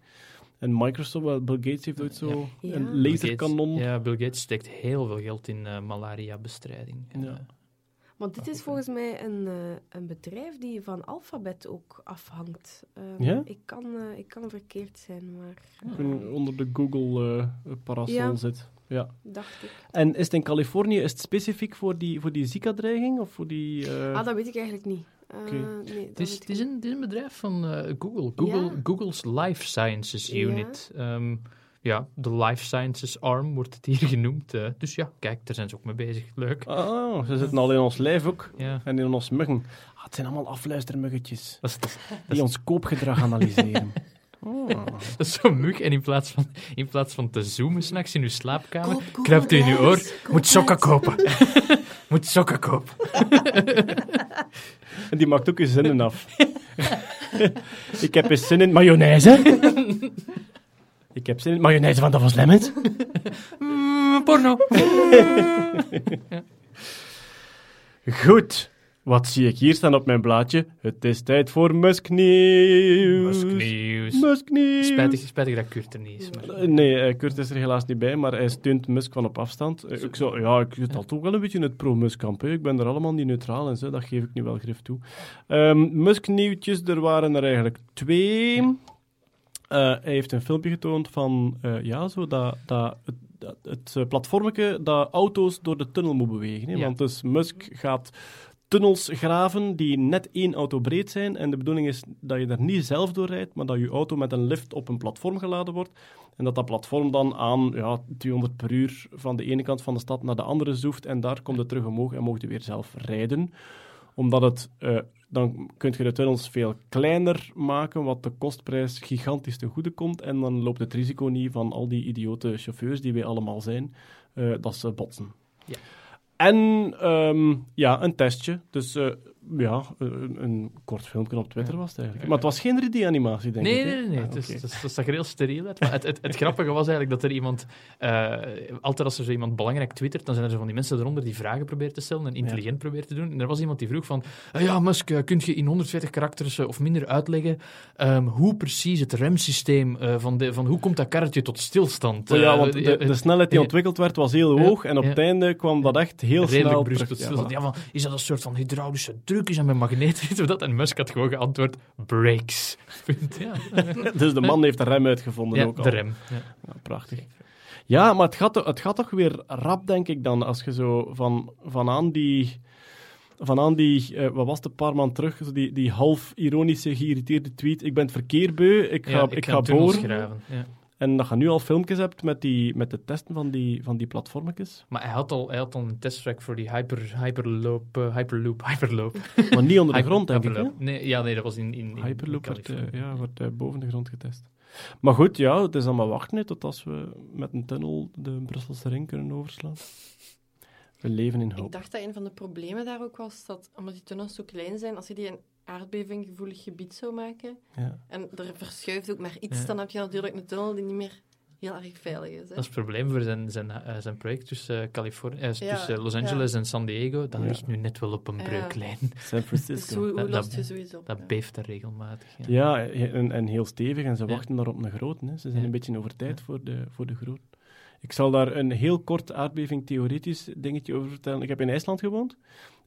En Microsoft, wel, Bill Gates heeft ooit zo Ja. een Ja. Bill laserkanon. Gates- Ja, Bill Gates steekt heel veel geld in eh, malaria-bestrijding. Ja. eh, Want dit is volgens mij een, eh, een bedrijf die van Alphabet ook afhangt. Ehm, Ja? ik, kan, eh, ik kan verkeerd zijn, maar en onder de Google-parasol Ja. zit. Ja. dacht ik. En is het in Californië is het specifiek voor die, voor die Zika-dreiging? Of voor die... eh, Ah, dat weet ik eigenlijk niet. Eh, nee, Het is, het, een, het is een bedrijf van eh, Google. Google Ja. Google's Life Sciences Ja. Unit. Ehm, ja, de Life Sciences Arm wordt het hier genoemd. eh. dus ja, kijk, daar zijn ze ook mee bezig. Leuk. Ah, ze zitten al in ons lijf ook. Ja. En in ons muggen. Ah, het zijn allemaal afluistermuggetjes. Dat is, dat, is- Die ons koopgedrag analyseren. Oh. dat is zo'n mug. En in plaats van, in plaats van te zoomen s'nachts in uw slaapkamer, kruipt u in uw oor. Moet sokken kopen. Moet sokken kopen. En die maakt ook je zinnen af. ik heb eens zin in mayonaise. ik heb zin in mayonaise van Davos Lemmens. Mm, porno. Goed. Wat zie ik hier staan op mijn blaadje? Het is tijd voor Musknieuws. Musknieuws. Musknieuws. Spijtig, spijtig dat Kurt er niet is. Maar... Eh, Nee, eh, Kurt is er helaas niet bij, maar hij steunt Musk van op afstand. Eh, Ik, zou, ja, ik zit al toch wel een beetje in het pro-Musk-kamp. Ik ben er allemaal niet neutraal in, zo. dat geef ik nu wel grif toe. Ehm Musk-nieuwtjes, er waren er eigenlijk twee. Hij heeft een filmpje getoond van ja, zo dat, dat, het, platformetje dat auto's door de tunnel moet bewegen. Hè? Ja. Want dus Musk gaat tunnels graven die net één auto breed zijn. En de bedoeling is dat je er niet zelf door rijdt, maar dat je auto met een lift op een platform geladen wordt. En dat dat platform dan aan ja, 200 per uur van de ene kant van de stad naar de andere zoeft. En daar komt het terug omhoog en mocht je weer zelf rijden. Omdat het, eh, dan kun je de tunnels veel kleiner maken, wat de kostprijs gigantisch te goede komt. En dan loopt het risico niet van al die idiote chauffeurs die wij allemaal zijn, eh, dat ze botsen. Ja. En ehm, ja, een testje. Dus eh, ja, een, een kort filmpje op Twitter was het eigenlijk. Maar het was geen 3D-animatie, denk Nee, ik. hè? nee, nee. nee. Ah, Het, is, oké. het, is- dat zag er heel steriel uit. Maar het, het, het grappige was eigenlijk dat er iemand... eh, altijd als er zo iemand belangrijk twittert, dan zijn er zo van die mensen eronder die vragen proberen te stellen en intelligent proberen te doen. En er was iemand die vroeg van... "Eh, ja, Musk, eh, kun je in 140 karakters eh, of minder uitleggen ehm, hoe precies het remsysteem van, de, van... Hoe komt dat karretje tot stilstand? Oh ja, want de, de snelheid die ja. ontwikkeld werd was heel Ja, hoog en op ja. het einde kwam dat echt heel redelijk snel terug. tot Ja. Ja, van, is dat een soort van hydraulische Is dat met magneet? Of dat? En Musk had gewoon geantwoord, brakes. Ja, Dus de man heeft de rem uitgevonden ja ook al. de rem. Ja. Ja, prachtig. Ja, maar het gaat, het gaat toch weer rap, denk ik dan, als je zo van, van aan die... Van aan die, eh, wat was het, een paar maanden terug, zo die, die half ironische, geïrriteerde tweet. Ik ben het verkeer beu, ik ga, Ja, ik ga boren. En dat je nu al filmpjes hebt met, die, met de testen van die, van die platformetjes. Maar hij had al, hij had al een testtrack voor die hyper, hyperloop, eh, hyperloop, hyperloop. Maar niet onder de Hyper- grond, denk ik. hè? Nee, ja, nee, dat was in, in, in Hyperloop wordt, eh, ja, wordt eh, boven de grond getest. Maar goed, ja, het is dan maar wachten hè, tot als we met een tunnel de Brusselse ring kunnen overslaan. We leven in Ik hoop. dacht dat een van de problemen daar ook was dat, omdat die tunnels zo klein zijn, als je die een aardbevinggevoelig gebied zou maken Ja. en er verschuift ook maar iets, Ja. dan heb je natuurlijk een tunnel die niet meer heel erg veilig is. Hè? Dat is het probleem voor zijn, zijn, eh, zijn project tussen, eh, Californië, eh, Ja, tussen Los Angeles en San Diego. Dat Ja. ligt nu net wel op een Ja. breuklijn. San Dus Francisco. hoe, hoe Dat- je zoiets op? Dat beeft daar regelmatig. Ja. Ja, en, en heel stevig. En ze Ja. wachten daar op een grote. Hè. Ze zijn Ja. een beetje over tijd Ja. voor, de, voor de grote. Ik zal daar een heel kort aardbeving theoretisch dingetje over vertellen. Ik heb in IJsland gewoond.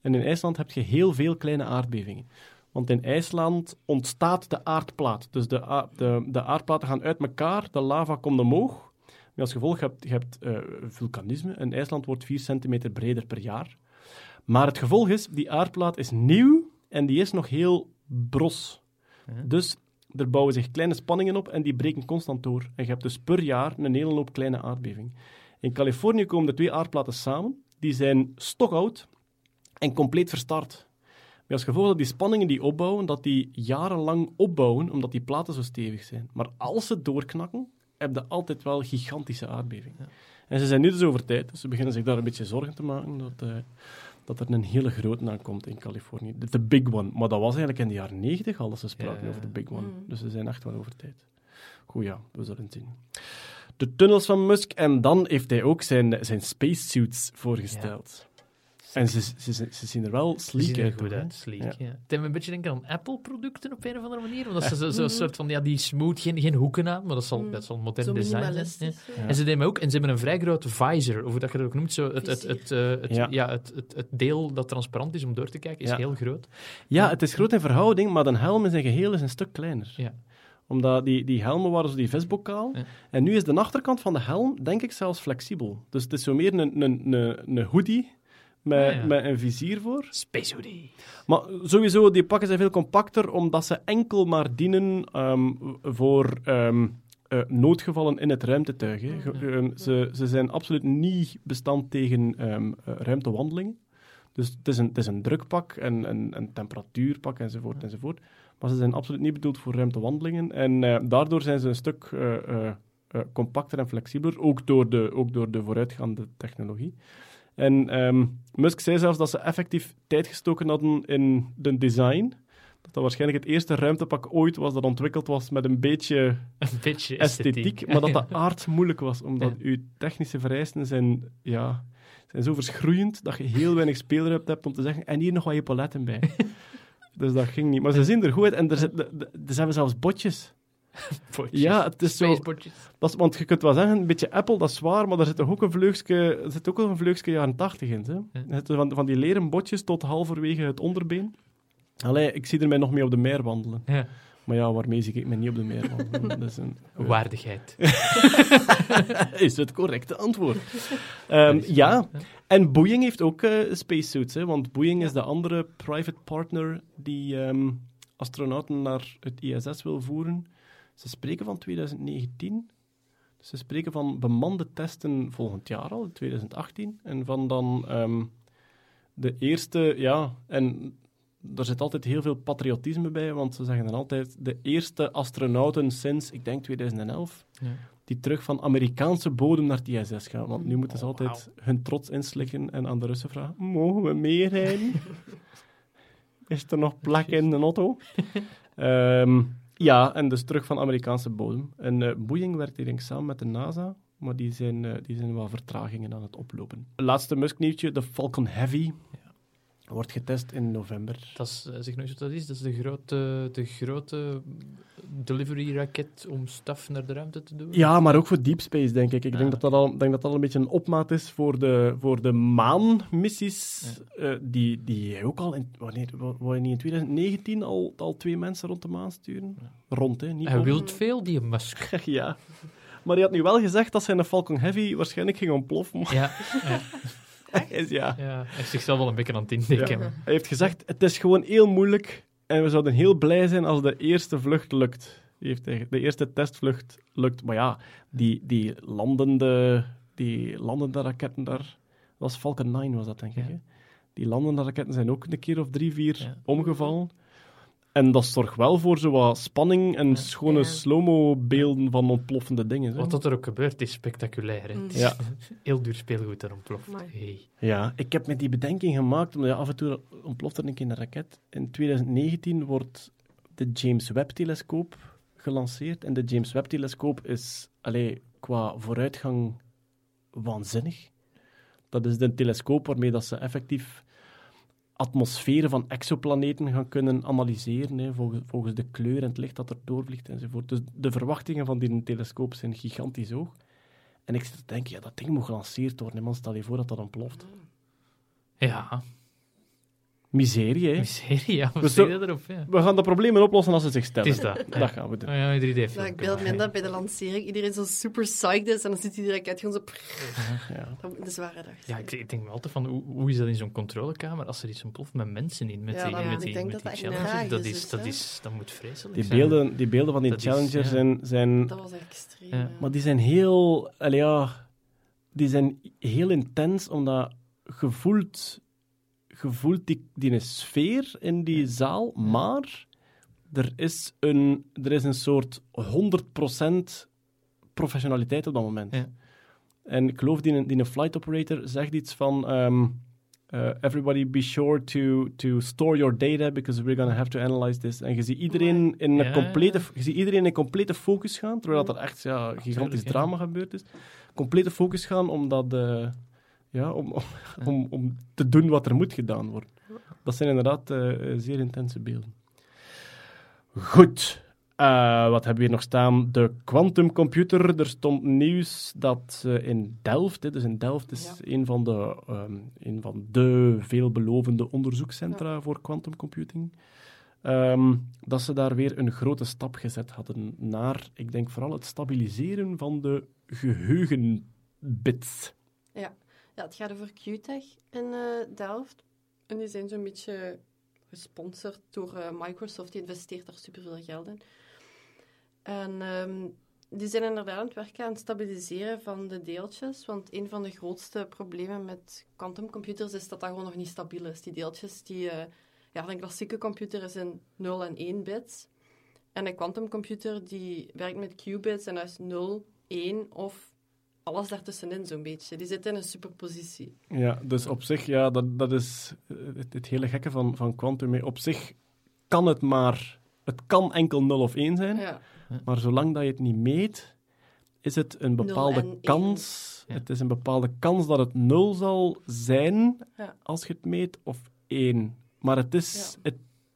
En in IJsland heb je heel veel kleine aardbevingen. Want in IJsland ontstaat de aardplaat. Dus de, de, de aardplaten gaan uit elkaar, de lava komt omhoog. Met als gevolg heb je hebt eh, vulkanisme. En IJsland wordt 4 centimeter breder per jaar. Maar het gevolg is, die aardplaat is nieuw en die is nog heel bros. Dus er bouwen zich kleine spanningen op en die breken constant door. En je hebt dus per jaar een hele hoop kleine aardbevingen. In Californië komen de twee aardplaten samen. Die zijn stokoud en compleet verstart. Als gevolg dat die spanningen die opbouwen, dat die jarenlang opbouwen, omdat die platen zo stevig zijn. Maar als ze doorknakken, heb je altijd wel gigantische aardbevingen. Ja. En ze zijn nu dus over tijd, dus ze beginnen zich daar een beetje zorgen te maken dat, eh, dat er een hele grote aankomt in Californië. De, de big one. Maar dat was eigenlijk in de jaren negentig al dat ze spraken Ja. over de big one. Mm. Dus ze zijn echt wel over tijd. Goed, ja, we zullen het zien. De tunnels van Musk. En dan heeft hij ook zijn, zijn spacesuits voorgesteld. En ze, ze, ze, ze zien er wel Ze sleek zien er uit. goed hè? uit, sleek. Ja. Ja. Het heeft me een beetje denken aan Apple-producten op een of andere manier. Omdat ze zo- zo'n soort van, ja, die smooth, geen, geen hoeken aan, maar dat zal, Mm. dat modern Zo design zijn. Ja. En ze nemen ook, en ze hebben een vrij grote visor, of hoe dat je dat ook noemt, zo het, het, het, eh, het, Ja. ja. het, het, het deel dat transparant is om door te kijken, is Ja. heel groot. Ja, het is groot in verhouding, maar de helm in zijn geheel is een stuk kleiner. Ja. Omdat die, die helmen waren zo die visbokaal. Ja. En nu is de achterkant van de helm, denk ik, zelfs flexibel. Dus het is zo meer een, een, een, een hoodie met, Ah, ja. met een vizier voor. Space Hoodie. Maar sowieso, die pakken zijn veel compacter, omdat ze enkel maar dienen ehm, voor ehm, eh, noodgevallen in het ruimtetuig. Hè. Ge- ze, ze zijn absoluut niet bestand tegen ehm, eh, ruimtewandelingen. Dus het is een, het is een drukpak en een, een temperatuurpak enzovoort, enzovoort. Maar ze zijn absoluut niet bedoeld voor ruimtewandelingen. En eh, daardoor zijn ze een stuk compacter en flexibeler, ook door de, ook door de vooruitgaande technologie. En ehm, Musk zei zelfs dat ze effectief tijd gestoken hadden in de design. Dat dat waarschijnlijk het eerste ruimtepak ooit was dat ontwikkeld was met een beetje Een beetje esthetiek, esthetiek. maar dat dat aardmoeilijk was, omdat uw technische vereisten zijn, ja, zijn zo verschroeiend dat je heel weinig speelruimte hebt om te zeggen, en hier nog wat epauletten bij. dus dat ging niet. Maar ze zien er goed uit en er, zit, de- ze hebben zelfs botjes. Ja, het is zo... Dat is, want je kunt wel zeggen, een beetje Apple, dat is waar, maar er zit ook een vleugje, er zit ook wel een vleugje jaren 80 in. Hè? Van, van die leren botjes tot halverwege het onderbeen. Allee, ik zie er mij nog mee op de meer wandelen. Ja. Maar ja, waarmee zie ik me niet op de meer? man. Dat is een, Waardigheid. is het correcte antwoord. Ehm, ja, en Boeing heeft ook eh, spacesuits, hè, want Boeing is de andere private partner die ehm, astronauten naar het ISS wil voeren. Ze spreken van 2019. Dus ze spreken van bemande testen volgend jaar al, 2018. En van dan ehm, de eerste, ja, en er zit altijd heel veel patriotisme bij, want ze zeggen dan altijd de eerste astronauten sinds, ik denk 2011, Ja. die terug van Amerikaanse bodem naar het ISS gaan. Want nu moeten ze Oh, altijd hun trots inslikken en aan de Russen vragen, mogen we meerijden? Is er nog plek in de auto? Ehm, ja, en dus terug van Amerikaanse bodem. En eh, Boeing werkt hier denk ik samen met de NASA, maar die zijn, eh, die zijn wel vertragingen aan het oplopen. Laatste Musk-nieuwtje, de Falcon Heavy. Wordt getest in november. Dat is, eh, zeg eens wat dat is. Dat is de grote, de grote delivery-raket om staf naar de ruimte te doen. Ja, maar ook voor deep space, denk ik. Ik denk, Ah. dat dat al, denk dat dat al een beetje een opmaat is voor de, voor de maanmissies. eh, die, die ook al in, wanneer, wa- wou je niet in 2019 al, al twee mensen rond de maan sturen? Rond, hè? Niet Hij om. wilt veel, die Musk. ja. Maar hij had nu wel gezegd dat zijn Falcon Heavy waarschijnlijk ging ontploffen. Ja, ja, ja. ja. Hij heeft zichzelf wel een beetje aan het indekken. Ja. Hij heeft gezegd, het is gewoon heel moeilijk en we zouden heel blij zijn als de eerste vlucht lukt. Heeft hij- de eerste testvlucht lukt. Maar ja, die, die, landende, die landende raketten daar... Dat was Falcon 9, was dat denk ik. Ja. Hè? Die landende raketten zijn ook een keer of drie, vier Ja. omgevallen. En dat zorgt wel voor zo wat spanning en Ja. schone Ja. slow-mo-beelden van ontploffende dingen. hè. Wat dat er ook gebeurt, is spectaculair. Hè? Mm. Het is Ja. Heel duur speelgoed dat ontploft. Hey. Ja, ik heb me die bedenking gemaakt, omdat ja, af en toe ontploft er een keer een raket. In 2019 wordt de James Webb-telescoop gelanceerd. En de James Webb-telescoop is allee, qua vooruitgang waanzinnig. Dat is de telescoop waarmee dat ze effectief atmosferen van exoplaneten gaan kunnen analyseren, hè, volgens, de kleur en het licht dat er doorvliegt enzovoort. Dus de verwachtingen van die telescoop zijn gigantisch hoog. En ik zit te denken, ja, dat ding moet gelanceerd worden. Man, stel je voor dat dat ontploft. Ja, Miserie, hè? miserie, ja. Wat zeg zo- je daarop? Ja. We gaan de problemen oplossen als ze zich Het stellen. is dat. Dat gaan we doen. Oh ja, iedereen heeft Nou, het ik beeld wel. me dat bij de lancering iedereen zo super psyched is en dan zit die raket gewoon zo... Ja. De zware dag. Ja, ik, ik denk me altijd van, hoe, hoe is dat in zo'n controlekamer als er iets ontploft met mensen in, met Ja, die, dat- met ik die, denk met dat die dat challenges? Dat is, is, dat is, dat moet vreselijk Die zijn. beelden, die beelden van die Dat is, challengers ja. zijn, zijn... Dat was echt extreem. Ja. ja. Maar die zijn heel... allee, ja, die zijn heel intens, omdat gevoeld, gevoeld die, die sfeer in die zaal, maar er is een, er is een soort 100% professionaliteit op dat moment. Ja. En ik geloof, die, die een flight operator zegt iets van... ehm, eh, everybody be sure to, to store your data, because we're going to have to analyze this. En je ziet iedereen in een Ja, complete, je ziet iedereen in een complete focus gaan, terwijl dat er echt ja, gigantisch drama gebeurd is. Complete focus gaan om, dat, eh, ja, om, om, om, om te doen wat er moet gedaan worden. Dat zijn inderdaad eh, eh, zeer intense beelden. Goed. Eh, wat hebben we hier nog staan? De quantumcomputer. Er stond nieuws dat eh, in Delft, hè, dus in Delft is een, van de, een van de veelbelovende onderzoekscentra voor quantumcomputing, ehm, dat ze daar weer een grote stap gezet hadden naar, ik denk vooral het stabiliseren van de geheugenbits. Ja, het gaat over QTech in eh, Delft. En die zijn zo'n beetje gesponsord door eh, Microsoft. Die investeert daar superveel geld in. En ehm, die zijn inderdaad aan het werken aan het stabiliseren van de deeltjes. Want een van de grootste problemen met quantumcomputers is dat dat gewoon nog niet stabiel is. Die deeltjes, die, eh, ja, een klassieke computer is in 0 en 1 bits. En een quantumcomputer die werkt met qubits en dat is 0, 1 of alles daartussenin zo'n beetje. Die zitten in een superpositie. Ja, dus op zich, ja, dat, dat is eh, het, het hele gekke van, van quantum. Op zich kan het maar... Het kan enkel 0 of 1 zijn, Ja. maar zolang dat je het niet meet, is het een bepaalde kans... Ja. Het is een bepaalde kans dat het 0 zal zijn Ja. als je het meet, of 1. Maar het, is, het,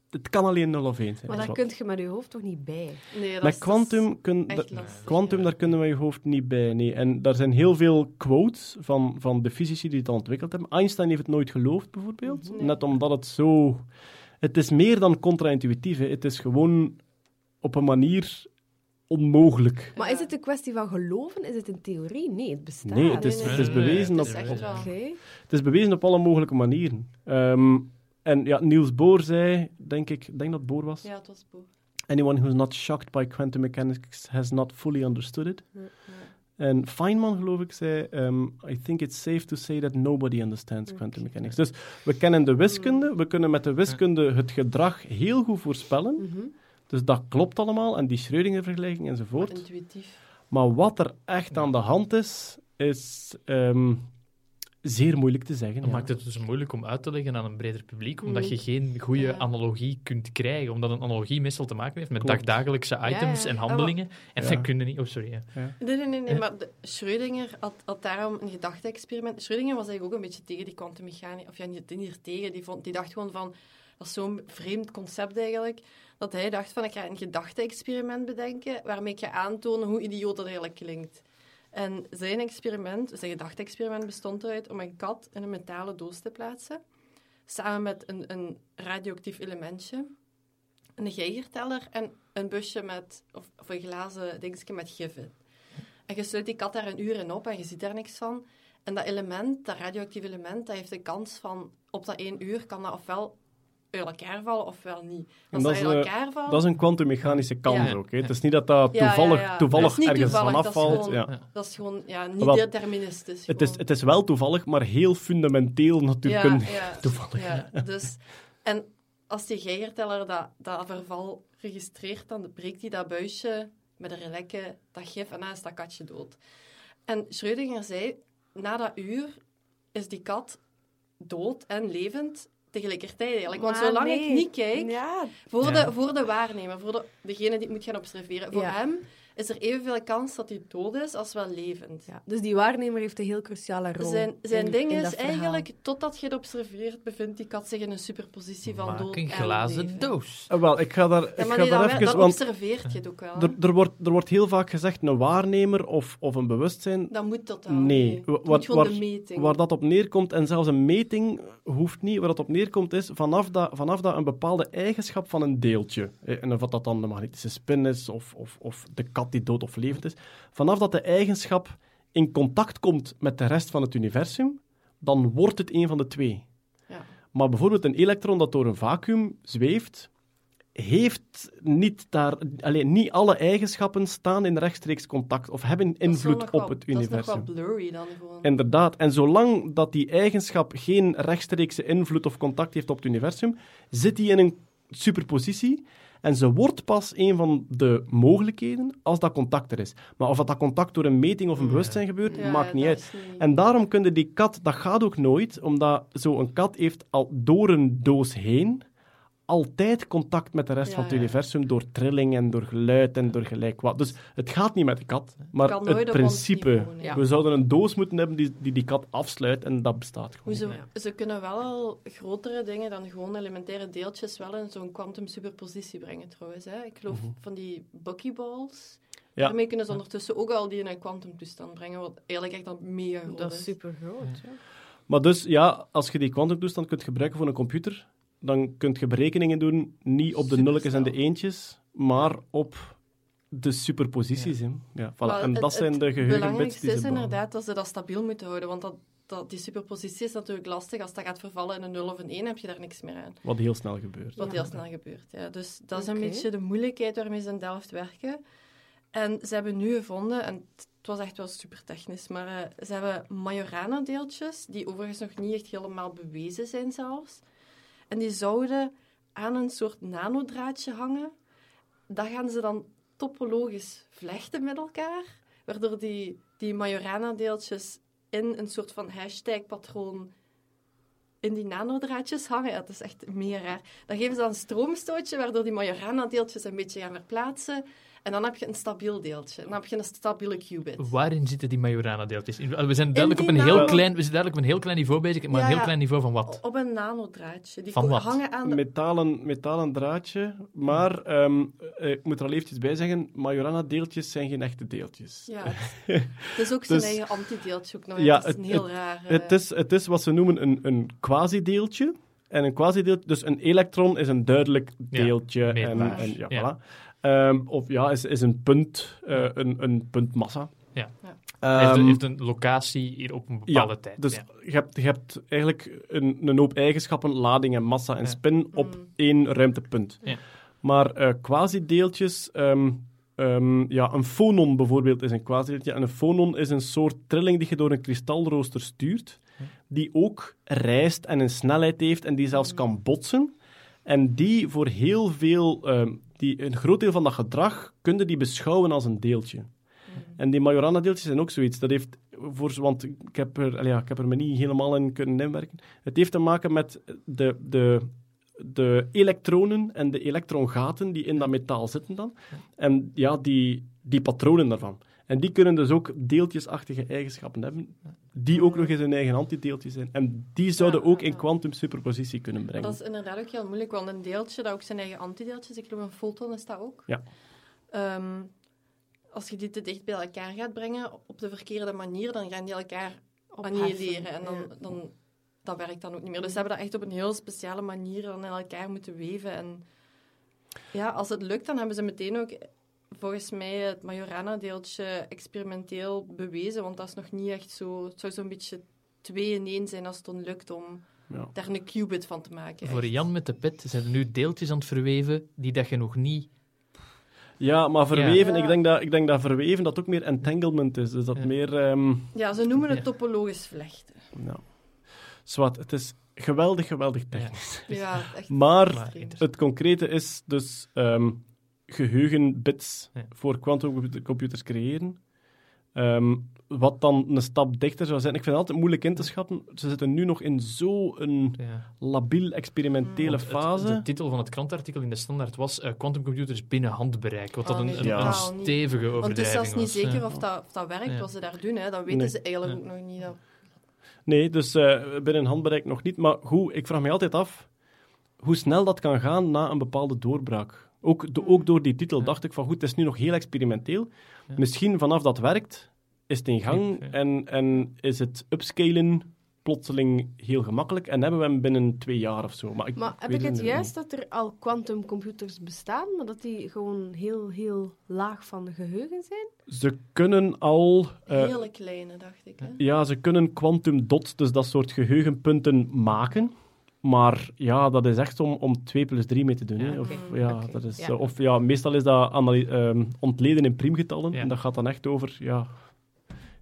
het kan alleen 0 of 1 zijn. Maar Dat daar kun je met je hoofd toch niet bij? Nee, dat Met is- quantum, kun, echt da- lastig, quantum ja. daar kunnen we je hoofd niet bij. Nee. En daar zijn heel veel quotes van, van de fysici die het al ontwikkeld hebben. Einstein heeft het nooit geloofd, bijvoorbeeld. Nee. Net omdat het zo... Het is meer dan contra-intuïtief. Het is gewoon op een manier onmogelijk. Maar is het een kwestie van geloven? Is het een theorie? Nee, het bestaat. Nee, het is, nee, het is nee, nee, bewezen het op... is echt op- wel. Oké. Het is bewezen op alle mogelijke manieren. Ehm, en ja, Niels Bohr zei, denk ik, ik denk dat het Bohr was. Ja, het was boe. Anyone who's not shocked by quantum mechanics has not fully understood it. En Feynman, geloof ik, zei: um, I think it's safe to say that nobody understands quantum mechanics. Dus we kennen de wiskunde, we kunnen met de wiskunde het gedrag heel goed voorspellen. Mhm. Dus dat klopt allemaal, en die Schrödinger-vergelijking enzovoort. Intuïtief. Maar wat er echt aan de hand is, is ehm, zeer moeilijk te zeggen. Dat ja. maakt het dus moeilijk om uit te leggen aan een breder publiek, omdat Mm. je geen goede Ja. analogie kunt krijgen. Omdat een analogie meestal te maken heeft met Klopt. dagdagelijkse items ja. en handelingen. En Ja. dat kun je niet... Oh, sorry. ja. Nee, nee, nee, nee maar de, Schrödinger had, had daarom een gedachte-experiment. Schrödinger was eigenlijk ook een beetje tegen die kwantummechanica. Of ja, niet, niet tegen. Die, vond, die dacht gewoon van, dat is zo'n vreemd concept eigenlijk, dat hij dacht van, ik ga een gedachte-experiment bedenken, waarmee ik ga aantonen hoe idioot dat eigenlijk klinkt. En zijn experiment, zijn gedachte-experiment, bestond eruit om een kat in een metalen doos te plaatsen, samen met een, een radioactief elementje, een geigerteller en een busje met, of, of een glazen dingetje met gif in. En je sluit die kat daar een uur in op en je ziet daar niks van. En dat element, dat radioactief element, dat heeft de kans van op dat één uur kan dat ofwel uit elkaar vallen ofwel niet. Als dat dat, is, elkaar valt, Dat is een kwantummechanische kans Ja. ook. Hè. Het is niet dat dat toevallig, ja. toevallig Dat ergens toevallig, vanaf dat is valt. gewoon- Ja. Dat is gewoon ja, niet deterministisch. Het, is, het is wel toevallig, maar heel fundamenteel natuurlijk. toevallig, Ja, dus, en als die geigerteller dat, dat verval registreert, dan breekt hij dat buisje met een relekje, dat gif, en dan is dat katje dood. En Schrödinger zei, na dat uur is die kat dood en levend tegelijkertijd eigenlijk. Want Maar zolang nee. ik niet kijk, Ja, voor, de, voor de waarnemer, voor de, degene die het moet gaan observeren, voor Ja. hem is er evenveel kans dat hij dood is als wel levend. ja. Dus die waarnemer heeft een heel cruciale rol. Zijn, zijn in- ding in is dat eigenlijk, totdat je het observeert, bevindt die kat zich in een superpositie van Maak dood een en glazen leven. doos. Ah, wel, ik ga daar, Ja, ik ga nee, daar dan, even... want observeert je het ook wel. er, er, wordt, er wordt heel vaak gezegd een waarnemer of, of een bewustzijn. Dat moet totaal Nee. moet wat- gewoon waar- de meting. Waar dat op neerkomt, en zelfs een meting hoeft niet, waar dat op neerkomt is, vanaf dat, vanaf dat een bepaalde eigenschap van een deeltje, eh, en of dat dan de magnetische spin is, of, of, of de kat die dood of levend is, vanaf dat de eigenschap in contact komt met de rest van het universum, dan wordt het een van de twee. Ja. Maar bijvoorbeeld een elektron dat door een vacuüm zweeft, heeft niet, daar, alleen, niet alle eigenschappen staan in rechtstreeks contact of hebben invloed op wel- het Dat is universum. nog wel blurry dan gewoon. Inderdaad. En zolang dat die eigenschap geen rechtstreekse invloed of contact heeft op het universum, zit die in een superpositie. En ze wordt pas een van de mogelijkheden als dat contact er is. Maar of dat, dat contact door een meting of een bewustzijn gebeurt, Ja, maakt niet uit. niet- En daarom kunnen die kat, dat gaat ook nooit, omdat zo'n kat heeft al door een doos heen altijd contact met de rest Ja, van het ja. universum door trilling en door geluid en door gelijk wat. Dus het gaat niet met de kat, maar het principe. Ja. We zouden een doos moeten hebben die die, die kat afsluit en dat bestaat gewoon. ze, ze kunnen wel al grotere dingen dan gewoon elementaire deeltjes wel in zo'n quantum superpositie brengen trouwens. Hè. Ik geloof Mhm. van die buckyballs. Ja. Daarmee kunnen ze ondertussen ook al die in een quantumtoestand brengen, wat eigenlijk echt dan mega groot Dat is is. super groot. Maar dus ja, als je die kwantumtoestand kunt gebruiken voor een computer, dan kun je berekeningen doen niet op de nulletjes en de eentjes, maar op de superposities. hè. Ja, voilà. En het- dat zijn het de geheugenbits belangrijkste die ze is inderdaad dat ze dat stabiel moeten houden, want dat, dat, die superpositie is natuurlijk lastig. Als dat gaat vervallen in een 0 of een 1, heb je daar niks meer aan. Wat heel snel gebeurt. Wat Ja. heel snel gebeurt. Ja. Dus dat is een beetje de moeilijkheid waarmee ze in Delft werken. En ze hebben nu gevonden, en het was echt wel super technisch, maar eh, ze hebben Majorana-deeltjes, die overigens nog niet echt helemaal bewezen zijn zelfs. En die zouden aan een soort nanodraadje hangen. Dat gaan ze dan topologisch vlechten met elkaar, waardoor die, die Majorana-deeltjes in een soort van hashtag-patroon in die nanodraadjes hangen. Dat is echt meer raar. Dan geven ze dan een stroomstootje, waardoor die Majorana-deeltjes een beetje gaan verplaatsen. En dan heb je een stabiel deeltje. Dan heb je een stabiele qubit. Waarin zitten die Majorana-deeltjes? In- We zijn duidelijk op een heel klein, we zijn duidelijk op een heel klein niveau bezig, maar Ja, een heel ja. klein niveau van wat? Op een nanodraadje. Die Van wat? hangen aan de... Metalen, metalen draadje, maar ehm, eh, ik moet er al eventjes bij zeggen, Majorana-deeltjes zijn geen echte deeltjes. Ja, het het is ook zijn Dus- eigen antideeltje ook nog. Ja, het is een het- heel raar... Het is, het is wat ze noemen een, een quasi-deeltje. En een quasi-deeltje, dus een elektron is een duidelijk Ja, deeltje. en, en, ja, Ja. Voilà. Ehm, of ja, is, is een punt, eh, een, een puntmassa. Ja. Ja. Heeft, Ehm, een- heeft een locatie hier op een bepaalde ja, tijd. Dus ja. je, hebt, je hebt eigenlijk een, een hoop eigenschappen, lading en massa en Ja. spin op Mm. één ruimtepunt. Ja. Maar eh quasi-deeltjes, ehm, ehm, ja, een fonon bijvoorbeeld is een quasi-deeltje. En een fonon is een soort trilling die je door een kristalrooster stuurt, Ja. die ook reist en een snelheid heeft en die zelfs kan botsen. En die voor heel veel, ehm, die, een groot deel van dat gedrag, kun je die beschouwen als een deeltje. En die Majorana-deeltjes zijn ook zoiets. Dat heeft voor, want ik heb, er, ja, ik heb er me niet helemaal in kunnen inwerken. Het heeft te maken met de, de, de elektronen en de elektrongaten die in dat metaal zitten dan. En ja, die, die patronen daarvan. En die kunnen dus ook deeltjesachtige eigenschappen hebben, die ook nog eens een eigen antideeltje zijn. En die zouden Ja, ook in quantum superpositie kunnen brengen. dat is inderdaad ook heel moeilijk, want een deeltje dat ook zijn eigen antideeltjes, ik geloof een foton is dat ook. Ja. Ehm, als je die te dicht bij elkaar gaat brengen op de verkeerde manier, dan gaan die elkaar annihileren. En dan, dan, dat werkt dan ook niet meer. Dus ze hebben dat echt op een heel speciale manier dan in elkaar moeten weven. En ja, als het lukt, dan hebben ze meteen ook volgens mij het Majorana-deeltje experimenteel bewezen. Want dat is nog niet echt zo... Het zou zo'n beetje twee in één zijn als het dan lukt om Ja. daar een qubit van te maken. Voor. Jan met de pet zijn er nu deeltjes aan het verweven die dat je nog niet... Ja, maar verweven, Ja. Ik, denk dat, ik denk dat verweven dat ook meer entanglement is. Dus dat Ja. meer... ehm, Ja, ze noemen het topologisch vlechten. nou, zwart, het is geweldig, geweldig technisch. Ja, echt. Maar het concrete is dus ehm, geheugenbits Ja. voor quantumcomputers creëren. Ehm, wat dan een stap dichter zou zijn. Ik vind het altijd moeilijk in te schatten. Ze zitten nu nog in zo'n Ja. labiel experimentele Want het- fase. de titel van het krantartikel in de standaard was eh, Quantumcomputers binnen handbereik. Wat dat Ah, een, nee, een, Ja. een totaal niet. stevige Want het is overdrijving zelfs niet was. zeker of dat, of dat werkt Ja. wat ze daar doen. Hè. Dat weten Nee. ze eigenlijk Ja. ook nog niet. Dat... Nee, dus eh, binnen handbereik nog niet. Maar hoe, ik vraag me altijd af hoe snel dat kan gaan na een bepaalde doorbraak. Ook, do- ook door die titel Ja. dacht ik van goed, het is nu nog heel experimenteel. Ja. Misschien vanaf dat werkt, is het in gang Ja. en, en is het upscalen plotseling heel gemakkelijk en hebben we hem binnen twee jaar of zo. Maar, ik, Maar heb ik het niet. juist dat er al quantumcomputers bestaan, maar dat die gewoon heel, heel laag van de geheugen zijn? Ze kunnen al... eh, Hele kleine, dacht ik. Hè. Ja, ze kunnen quantum dots, dus dat soort geheugenpunten, maken. Maar ja, dat is echt om, om 2 plus 3 mee te doen. hè. Of, ja, dat is, ja. of ja, meestal is dat ehm, ontleden in priemgetallen. En dat gaat dan echt over, ja,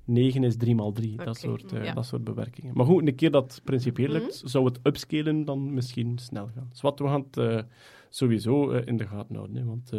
9 is 3 maal 3. Dat, soort, eh, ja. dat soort bewerkingen. Maar goed, een keer dat het Mhm. lukt, zou het upscalen dan misschien snel gaan. Dus wat we gaan het eh, sowieso eh, in de gaten houden. Hè, want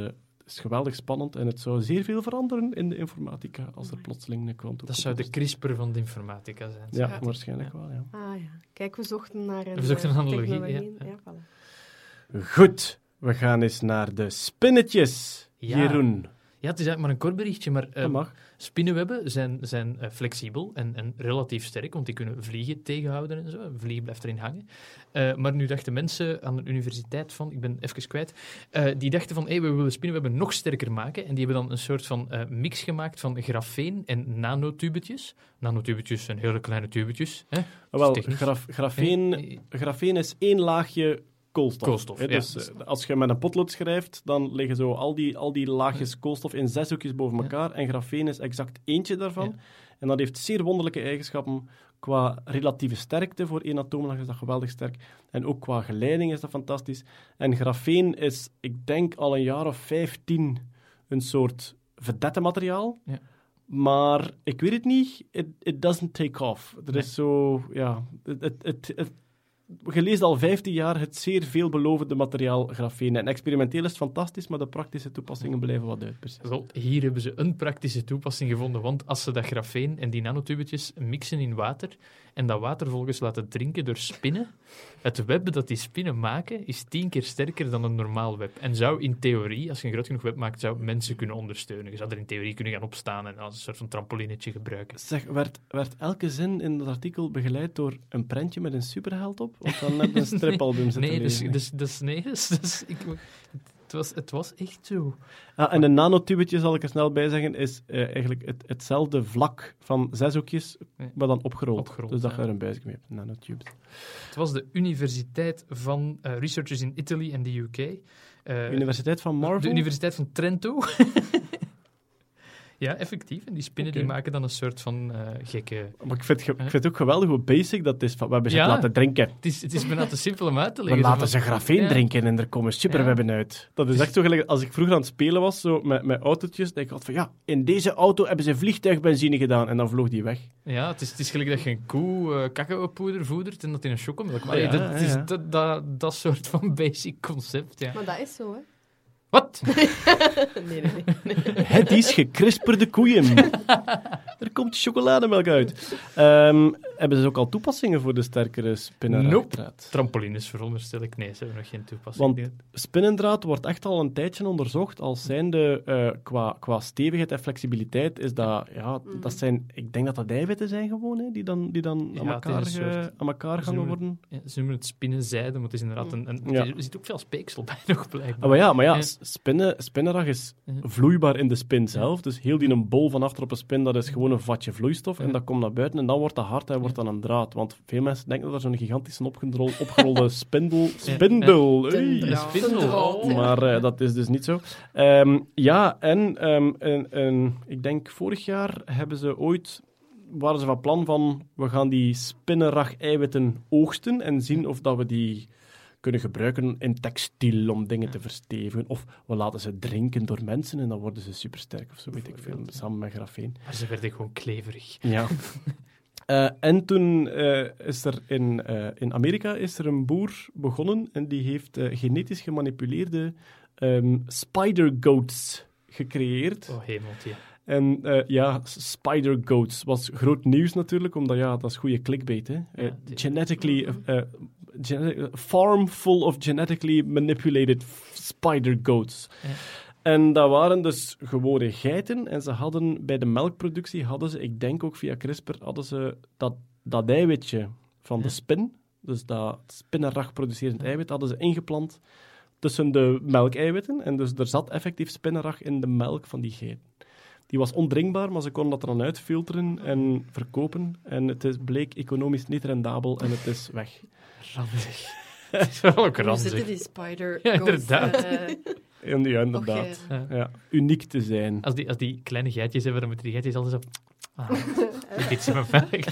is geweldig spannend en het zou zeer veel veranderen in de informatica als er plotseling een quantum Dat zou de CRISPR van de informatica zijn. Ja, Ja. waarschijnlijk wel, ja. Ah ja. Kijk, we zochten naar een We zochten eh, een analogie, technologie. ja. Ja, voilà. Goed, we gaan eens naar de spinnetjes. Ja. Jeroen, Ja, het is eigenlijk maar een kort berichtje, maar eh, dat mag. Spinnenwebben zijn, zijn eh, flexibel en, en relatief sterk, want die kunnen vliegen tegenhouden en zo. Een vlieg blijft erin hangen. Eh, maar nu dachten mensen aan de universiteit van, ik ben even kwijt, eh, die dachten van, hey, we willen spinnenwebben nog sterker maken. En die hebben dan een soort van mix gemaakt van grafeen en nanotubetjes. Nanotubetjes zijn hele kleine tubetjes. Hè? Ah, Wel, graf, grafeen, grafeen is één laagje koolstof. Koolstof, hè. ja. Dus eh, als je met een potlood schrijft, dan liggen zo al die, al die laagjes koolstof in zes hoekjes boven elkaar. En grafeen is exact eentje daarvan. En dat heeft zeer wonderlijke eigenschappen. Qua relatieve sterkte voor één atoomlaag is dat geweldig sterk. En ook qua geleiding is dat fantastisch. En grafeen is, ik denk, al een jaar of vijftien een soort vedette materiaal. Ja. Maar ik weet het niet, it, it doesn't take off. Er Nee. is zo, ja... Het, het, het, het- je leest al 15 jaar het zeer veelbelovende materiaal grafeen. En experimenteel is het fantastisch, maar de praktische toepassingen blijven wat uitpersen. Wel, hier hebben ze een praktische toepassing gevonden, want als ze dat grafeen en die nanotubetjes mixen in water en dat water volgens laten drinken door spinnen, het web dat die spinnen maken is tien keer sterker dan een normaal web. En zou in theorie, als je een groot genoeg web maakt, zou mensen kunnen ondersteunen. Je zou er in theorie kunnen gaan opstaan en als een soort van trampolinetje gebruiken. Zeg, werd, werd elke zin in dat artikel begeleid door een prentje met een superheld op? Want dan je een stripalbum zitten Nee, dus, dus, dus, nee dus, dus ik, het, was, het was echt zo. Ah, en een nanotubetje, zal ik er snel bij zeggen, is eh, eigenlijk het, hetzelfde vlak van zes hoekjes, Ja. maar dan opgerold. Opgerold, dus dat ja. je er een buisje mee hebt, nanotubes. Het was de Universiteit van eh, Researchers in Italy en de UK. Eh, Universiteit van Marvel? De Universiteit van Trento. ja, effectief. En die spinnen die maken dan een soort van eh, gekke... Maar ik vind, ge- ik vind het ook geweldig hoe basic dat is. Van, we hebben ze Ja. laten drinken. Het is, het is bijna te simpel om uit te We leggen. laten Zo ze grafeen Ja. drinken en er komen superwebben uit. Dat is echt zo gelijk als ik vroeger aan het spelen was, zo met, met autootjes, dat ik had van ja, in deze auto hebben ze vliegtuigbenzine gedaan en dan vloog die weg. Ja, het is, het is gelijk dat je een koe eh cacaopoeder voedert en dat in een chocomelk. Maar Ja, dat, ja, het is dat, dat, dat soort van basic concept, ja. Maar dat is zo, hè? Wat? Nee, nee, nee. Het is gekrisperde koeien. er komt chocolademelk uit. Ehm, hebben ze ook al toepassingen voor de sterkere spinnendraad? Trampolines veronderstel ik. Nee, ze hebben nog geen toepassing. Want-. Spinnendraad wordt echt al een tijdje onderzocht als zijnde eh, qua, qua stevigheid en flexibiliteit is dat, ja, dat zijn, ik denk dat dat eiwitten zijn gewoon, hè, die dan, die dan Ja, aan, elkaar, een soort- aan elkaar noemen- worden. Ja, ze noemen het spinnenzijde, maar het is inderdaad een... een Ja. Er zit ook veel speeksel bij nog, blijkbaar. Ah, maar ja, maar ja, spinnen, spinnenrag is Ja. vloeibaar in de spin zelf. Dus heel die een bol van achter op een spin, dat is gewoon een vatje vloeistof. En Ja. dat komt naar buiten en dan wordt dat hard en wordt dan een draad. Want veel mensen denken dat er zo'n gigantische opgerol, opgerolde spindel... Spindel! Spindel. Maar eh, dat is dus niet zo. Ehm, ja, en ehm, een, een, ik denk vorig jaar hebben ze ooit waren ze van plan van we gaan die spinnenrag-eiwitten oogsten en zien of dat we die kunnen gebruiken in textiel om dingen te verstevigen. Of we laten ze drinken door mensen en dan worden ze supersterk of zo, weet ik veel, samen met grafeen. Maar ze werden gewoon kleverig. Ja. Eh, en toen eh, is er in, eh, in Amerika is er een boer begonnen en die heeft genetisch gemanipuleerde ehm, spider goats gecreëerd. Oh, hemeltje. En ja, spider goats was groot nieuws natuurlijk, omdat ja, dat is goede clickbait. Hè? Ja, die- genetically, gene- farm full of genetically manipulated spider goats. Ja. En dat waren dus gewone geiten. En ze hadden bij de melkproductie, hadden ze, ik denk ook via CRISPR, hadden ze dat, dat eiwitje van de spin, dus dat spinnenrag producerend eiwit, hadden ze ingeplant tussen de melkeiwitten. En dus er zat effectief spinnenrag in de melk van die geiten. Die was ondrinkbaar, maar ze konden dat er dan uitfilteren en verkopen. En het is, bleek economisch niet rendabel en het is weg. Ranzig. Het is wel ook ranzig. zitten die spider Ja, inderdaad. eh, ja, inderdaad. Ja. Ja, uniek te zijn. Als die, als die kleine geitjes hebben, dan moeten die geitjes altijd zo... Ah, dit is mijn velk.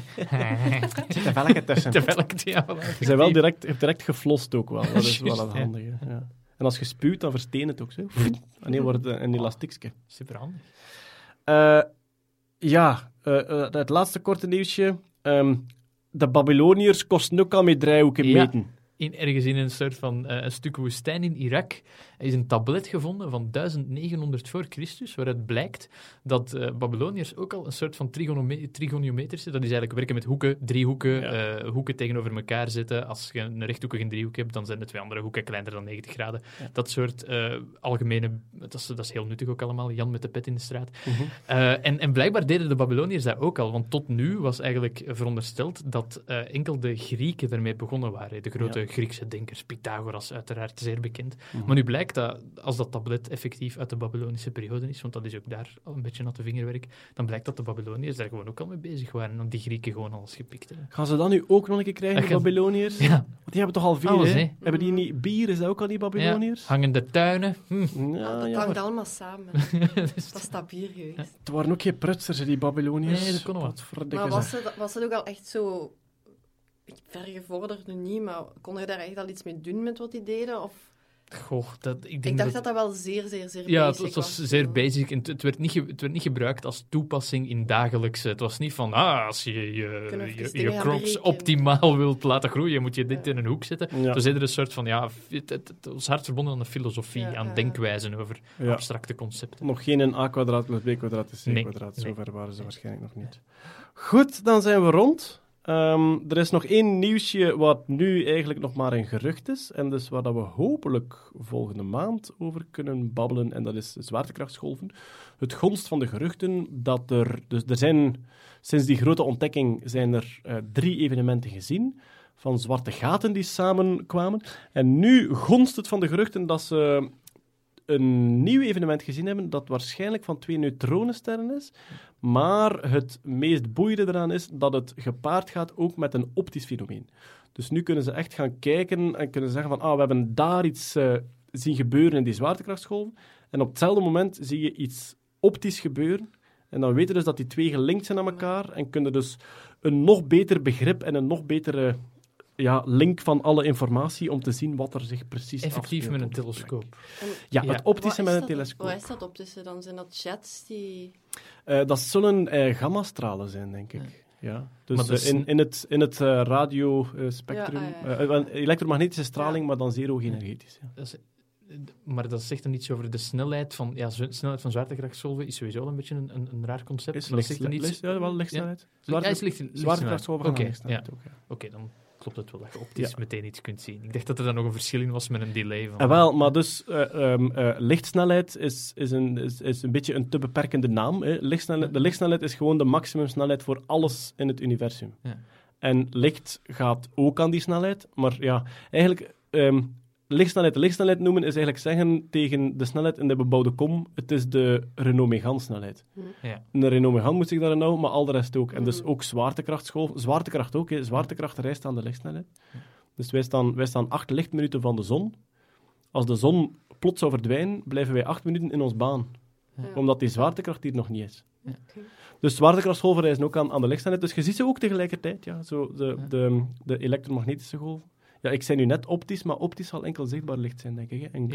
De velken tussen. De velk, ja. Je zijn wel direct, direct geflost ook wel. Dat is wel ja. handige. Ja. En als je spuwt, dan versteen het ook zo. En dan wordt het een elastiekje. Superhandig. Eh, ja, eh, eh, het laatste korte nieuwsje. Ehm, de Babyloniërs kosten ook al met driehoeken Ja. meten. In, ergens in een soort van een stuk woestijn in Irak is een tablet gevonden van 1900 voor Christus, waaruit blijkt dat eh, Babyloniërs ook al een soort van trigonome- trigoniometrische, dat is eigenlijk werken met hoeken, driehoeken, Ja. eh, hoeken tegenover elkaar zetten. Als je een rechthoekige driehoek hebt, dan zijn de twee andere hoeken kleiner dan 90 graden. Ja. Dat soort eh, algemene, dat is, dat is heel nuttig ook allemaal, Jan met de pet in de straat. Mhm. En, en blijkbaar deden de Babyloniërs dat ook al, want tot nu was eigenlijk verondersteld dat enkel de Grieken ermee begonnen waren. De grote Griekse denkers, Pythagoras uiteraard, zeer bekend. Mhm. Maar nu blijkt dat als dat tablet effectief uit de Babylonische periode is, want dat is ook daar al een beetje natte vingerwerk, dan blijkt dat de Babyloniërs daar gewoon ook al mee bezig waren en die Grieken gewoon alles gepikt hebben. Gaan ze dat nu ook nog een keer krijgen, Dat de Babyloniërs? Ja, Want die hebben toch al veel, Alles, hè? hè? Hebben die niet... Bier, is dat ook al niet Babyloniërs? hangende tuinen. Hm. Ja, dat hangt allemaal samen. Dat is stabier geweest. het waren ook geen prutsers, die Babyloniërs. Nee, dat kon nog wat. Maar was het, was het ook al echt zo... Vergevorderd nu niet, maar kon je daar echt al iets mee doen met wat die deden? Of... Goh, dat, ik denk Ik dacht dat... dat dat wel zeer, zeer, zeer Ja, het, basic het was zeer basic. En het, werd niet het werd niet gebruikt als toepassing in dagelijkse. Het was niet van, ah, als je je, je, je crops optimaal wilt laten groeien, moet je dit Ja. in een hoek zetten. Ja. Het was eerder een soort van, ja, het, het, het was hard verbonden aan de filosofie, Ja, aan ja, ja. denkwijzen over Ja. abstracte concepten. Nog geen een a kwadraat plus b kwadraat is c kwadraat. nee. Zover waren ze waarschijnlijk nog niet. Goed, dan zijn we rond. Ehm, er is nog één nieuwsje wat nu eigenlijk nog maar een gerucht is. En dus waar dat we hopelijk volgende maand over kunnen babbelen. En dat is zwaartekrachtsgolven. Het gonst van de geruchten dat er... Dus er zijn... Sinds die grote ontdekking zijn er eh, drie evenementen gezien van zwarte gaten die samenkwamen. En nu gonst het van de geruchten dat ze een nieuw evenement gezien hebben dat waarschijnlijk van twee neutronensterren is. Maar het meest boeiende eraan is dat het gepaard gaat ook met een optisch fenomeen. Dus nu kunnen ze echt gaan kijken en kunnen zeggen van ah, we hebben daar iets, eh, zien gebeuren in die zwaartekrachtsgolven. En op hetzelfde moment zie je iets optisch gebeuren. En dan weten dus dat die twee gelinkt zijn aan elkaar. En kunnen dus een nog beter begrip en een nog betere ja, link van alle informatie om te zien wat er zich precies Effectief afspeelt met een telescoop. Ja, Ja. het optische met een telescoop. Wat is dat optische dan? Zijn dat jets die... Eh, dat zullen eh, gammastralen zijn, denk ik. Ja. Dus eh, in, in het, in het eh, radiospectrum. Ja, ah, ja, ja. wel, elektromagnetische straling, maar dan zeer. Ja. Dat is- maar dat zegt dan iets over de snelheid van... Ja, zo- snelheid van zwaartekrachtsgolven is sowieso een beetje een, een, een raar concept. Is maar dat licht, zegt dan iets... licht- ja, wel lichtstellheid. Ja, is licht, licht Zwaartekrachtsgolven Oké. Oké, dan klopt het wel dat je optisch Ja. meteen iets kunt zien. Ik dacht dat er dan nog een verschil in was met een delay. Van, Ah, wel, maar dus eh, ehm, eh, lichtsnelheid is, is, een, is, is een beetje een te beperkende naam. Hè. Lichtsnelheid, de lichtsnelheid is gewoon de maximumsnelheid voor alles in het universum. Ja. En licht gaat ook aan die snelheid, maar ja, eigenlijk... ehm, Lichtsnelheid, de lichtsnelheid noemen is eigenlijk zeggen tegen de snelheid in de bebouwde kom, het is de Renault Megane snelheid. Ja. Een Renault Megane moet zich daarin houden, maar al de rest ook. En dus Mhm. ook zwaartekrachtsgolf. Zwaartekracht ook, hè. zwaartekracht reist aan de lichtsnelheid. Dus wij staan, wij staan acht lichtminuten van de zon. Als de zon plots zou verdwijnen, blijven wij acht minuten in ons baan. Ja. Omdat die zwaartekracht hier nog niet is. Ja. Dus zwaartekrachtsgolven reizen ook aan, aan de lichtsnelheid. Dus je ziet ze ook tegelijkertijd, ja. Zo de, Ja. de, de elektromagnetische golven. Ja, ik zei nu net optisch, maar optisch zal enkel zichtbaar licht zijn, denk ik. Hè. En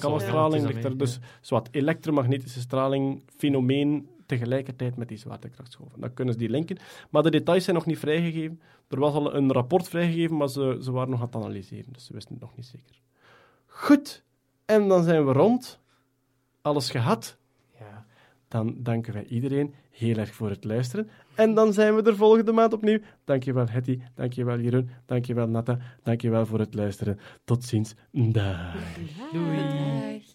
gammastraling ja. ligt er dus... Zwart, elektromagnetische straling, fenomeen tegelijkertijd met die zwaartekrachtsgolven. Dan kunnen ze die linken. Maar de details zijn nog niet vrijgegeven. Er was al een rapport vrijgegeven, maar ze, ze waren nog aan het analyseren. Dus ze wisten het nog niet zeker. Goed. En dan zijn we rond. Alles gehad. Dan danken wij iedereen heel erg voor het luisteren. En dan zijn we er volgende maand opnieuw. Dankjewel Hetty, dankjewel Jeroen, dankjewel Natta, dankjewel voor het luisteren. Tot ziens. Dag. Doei.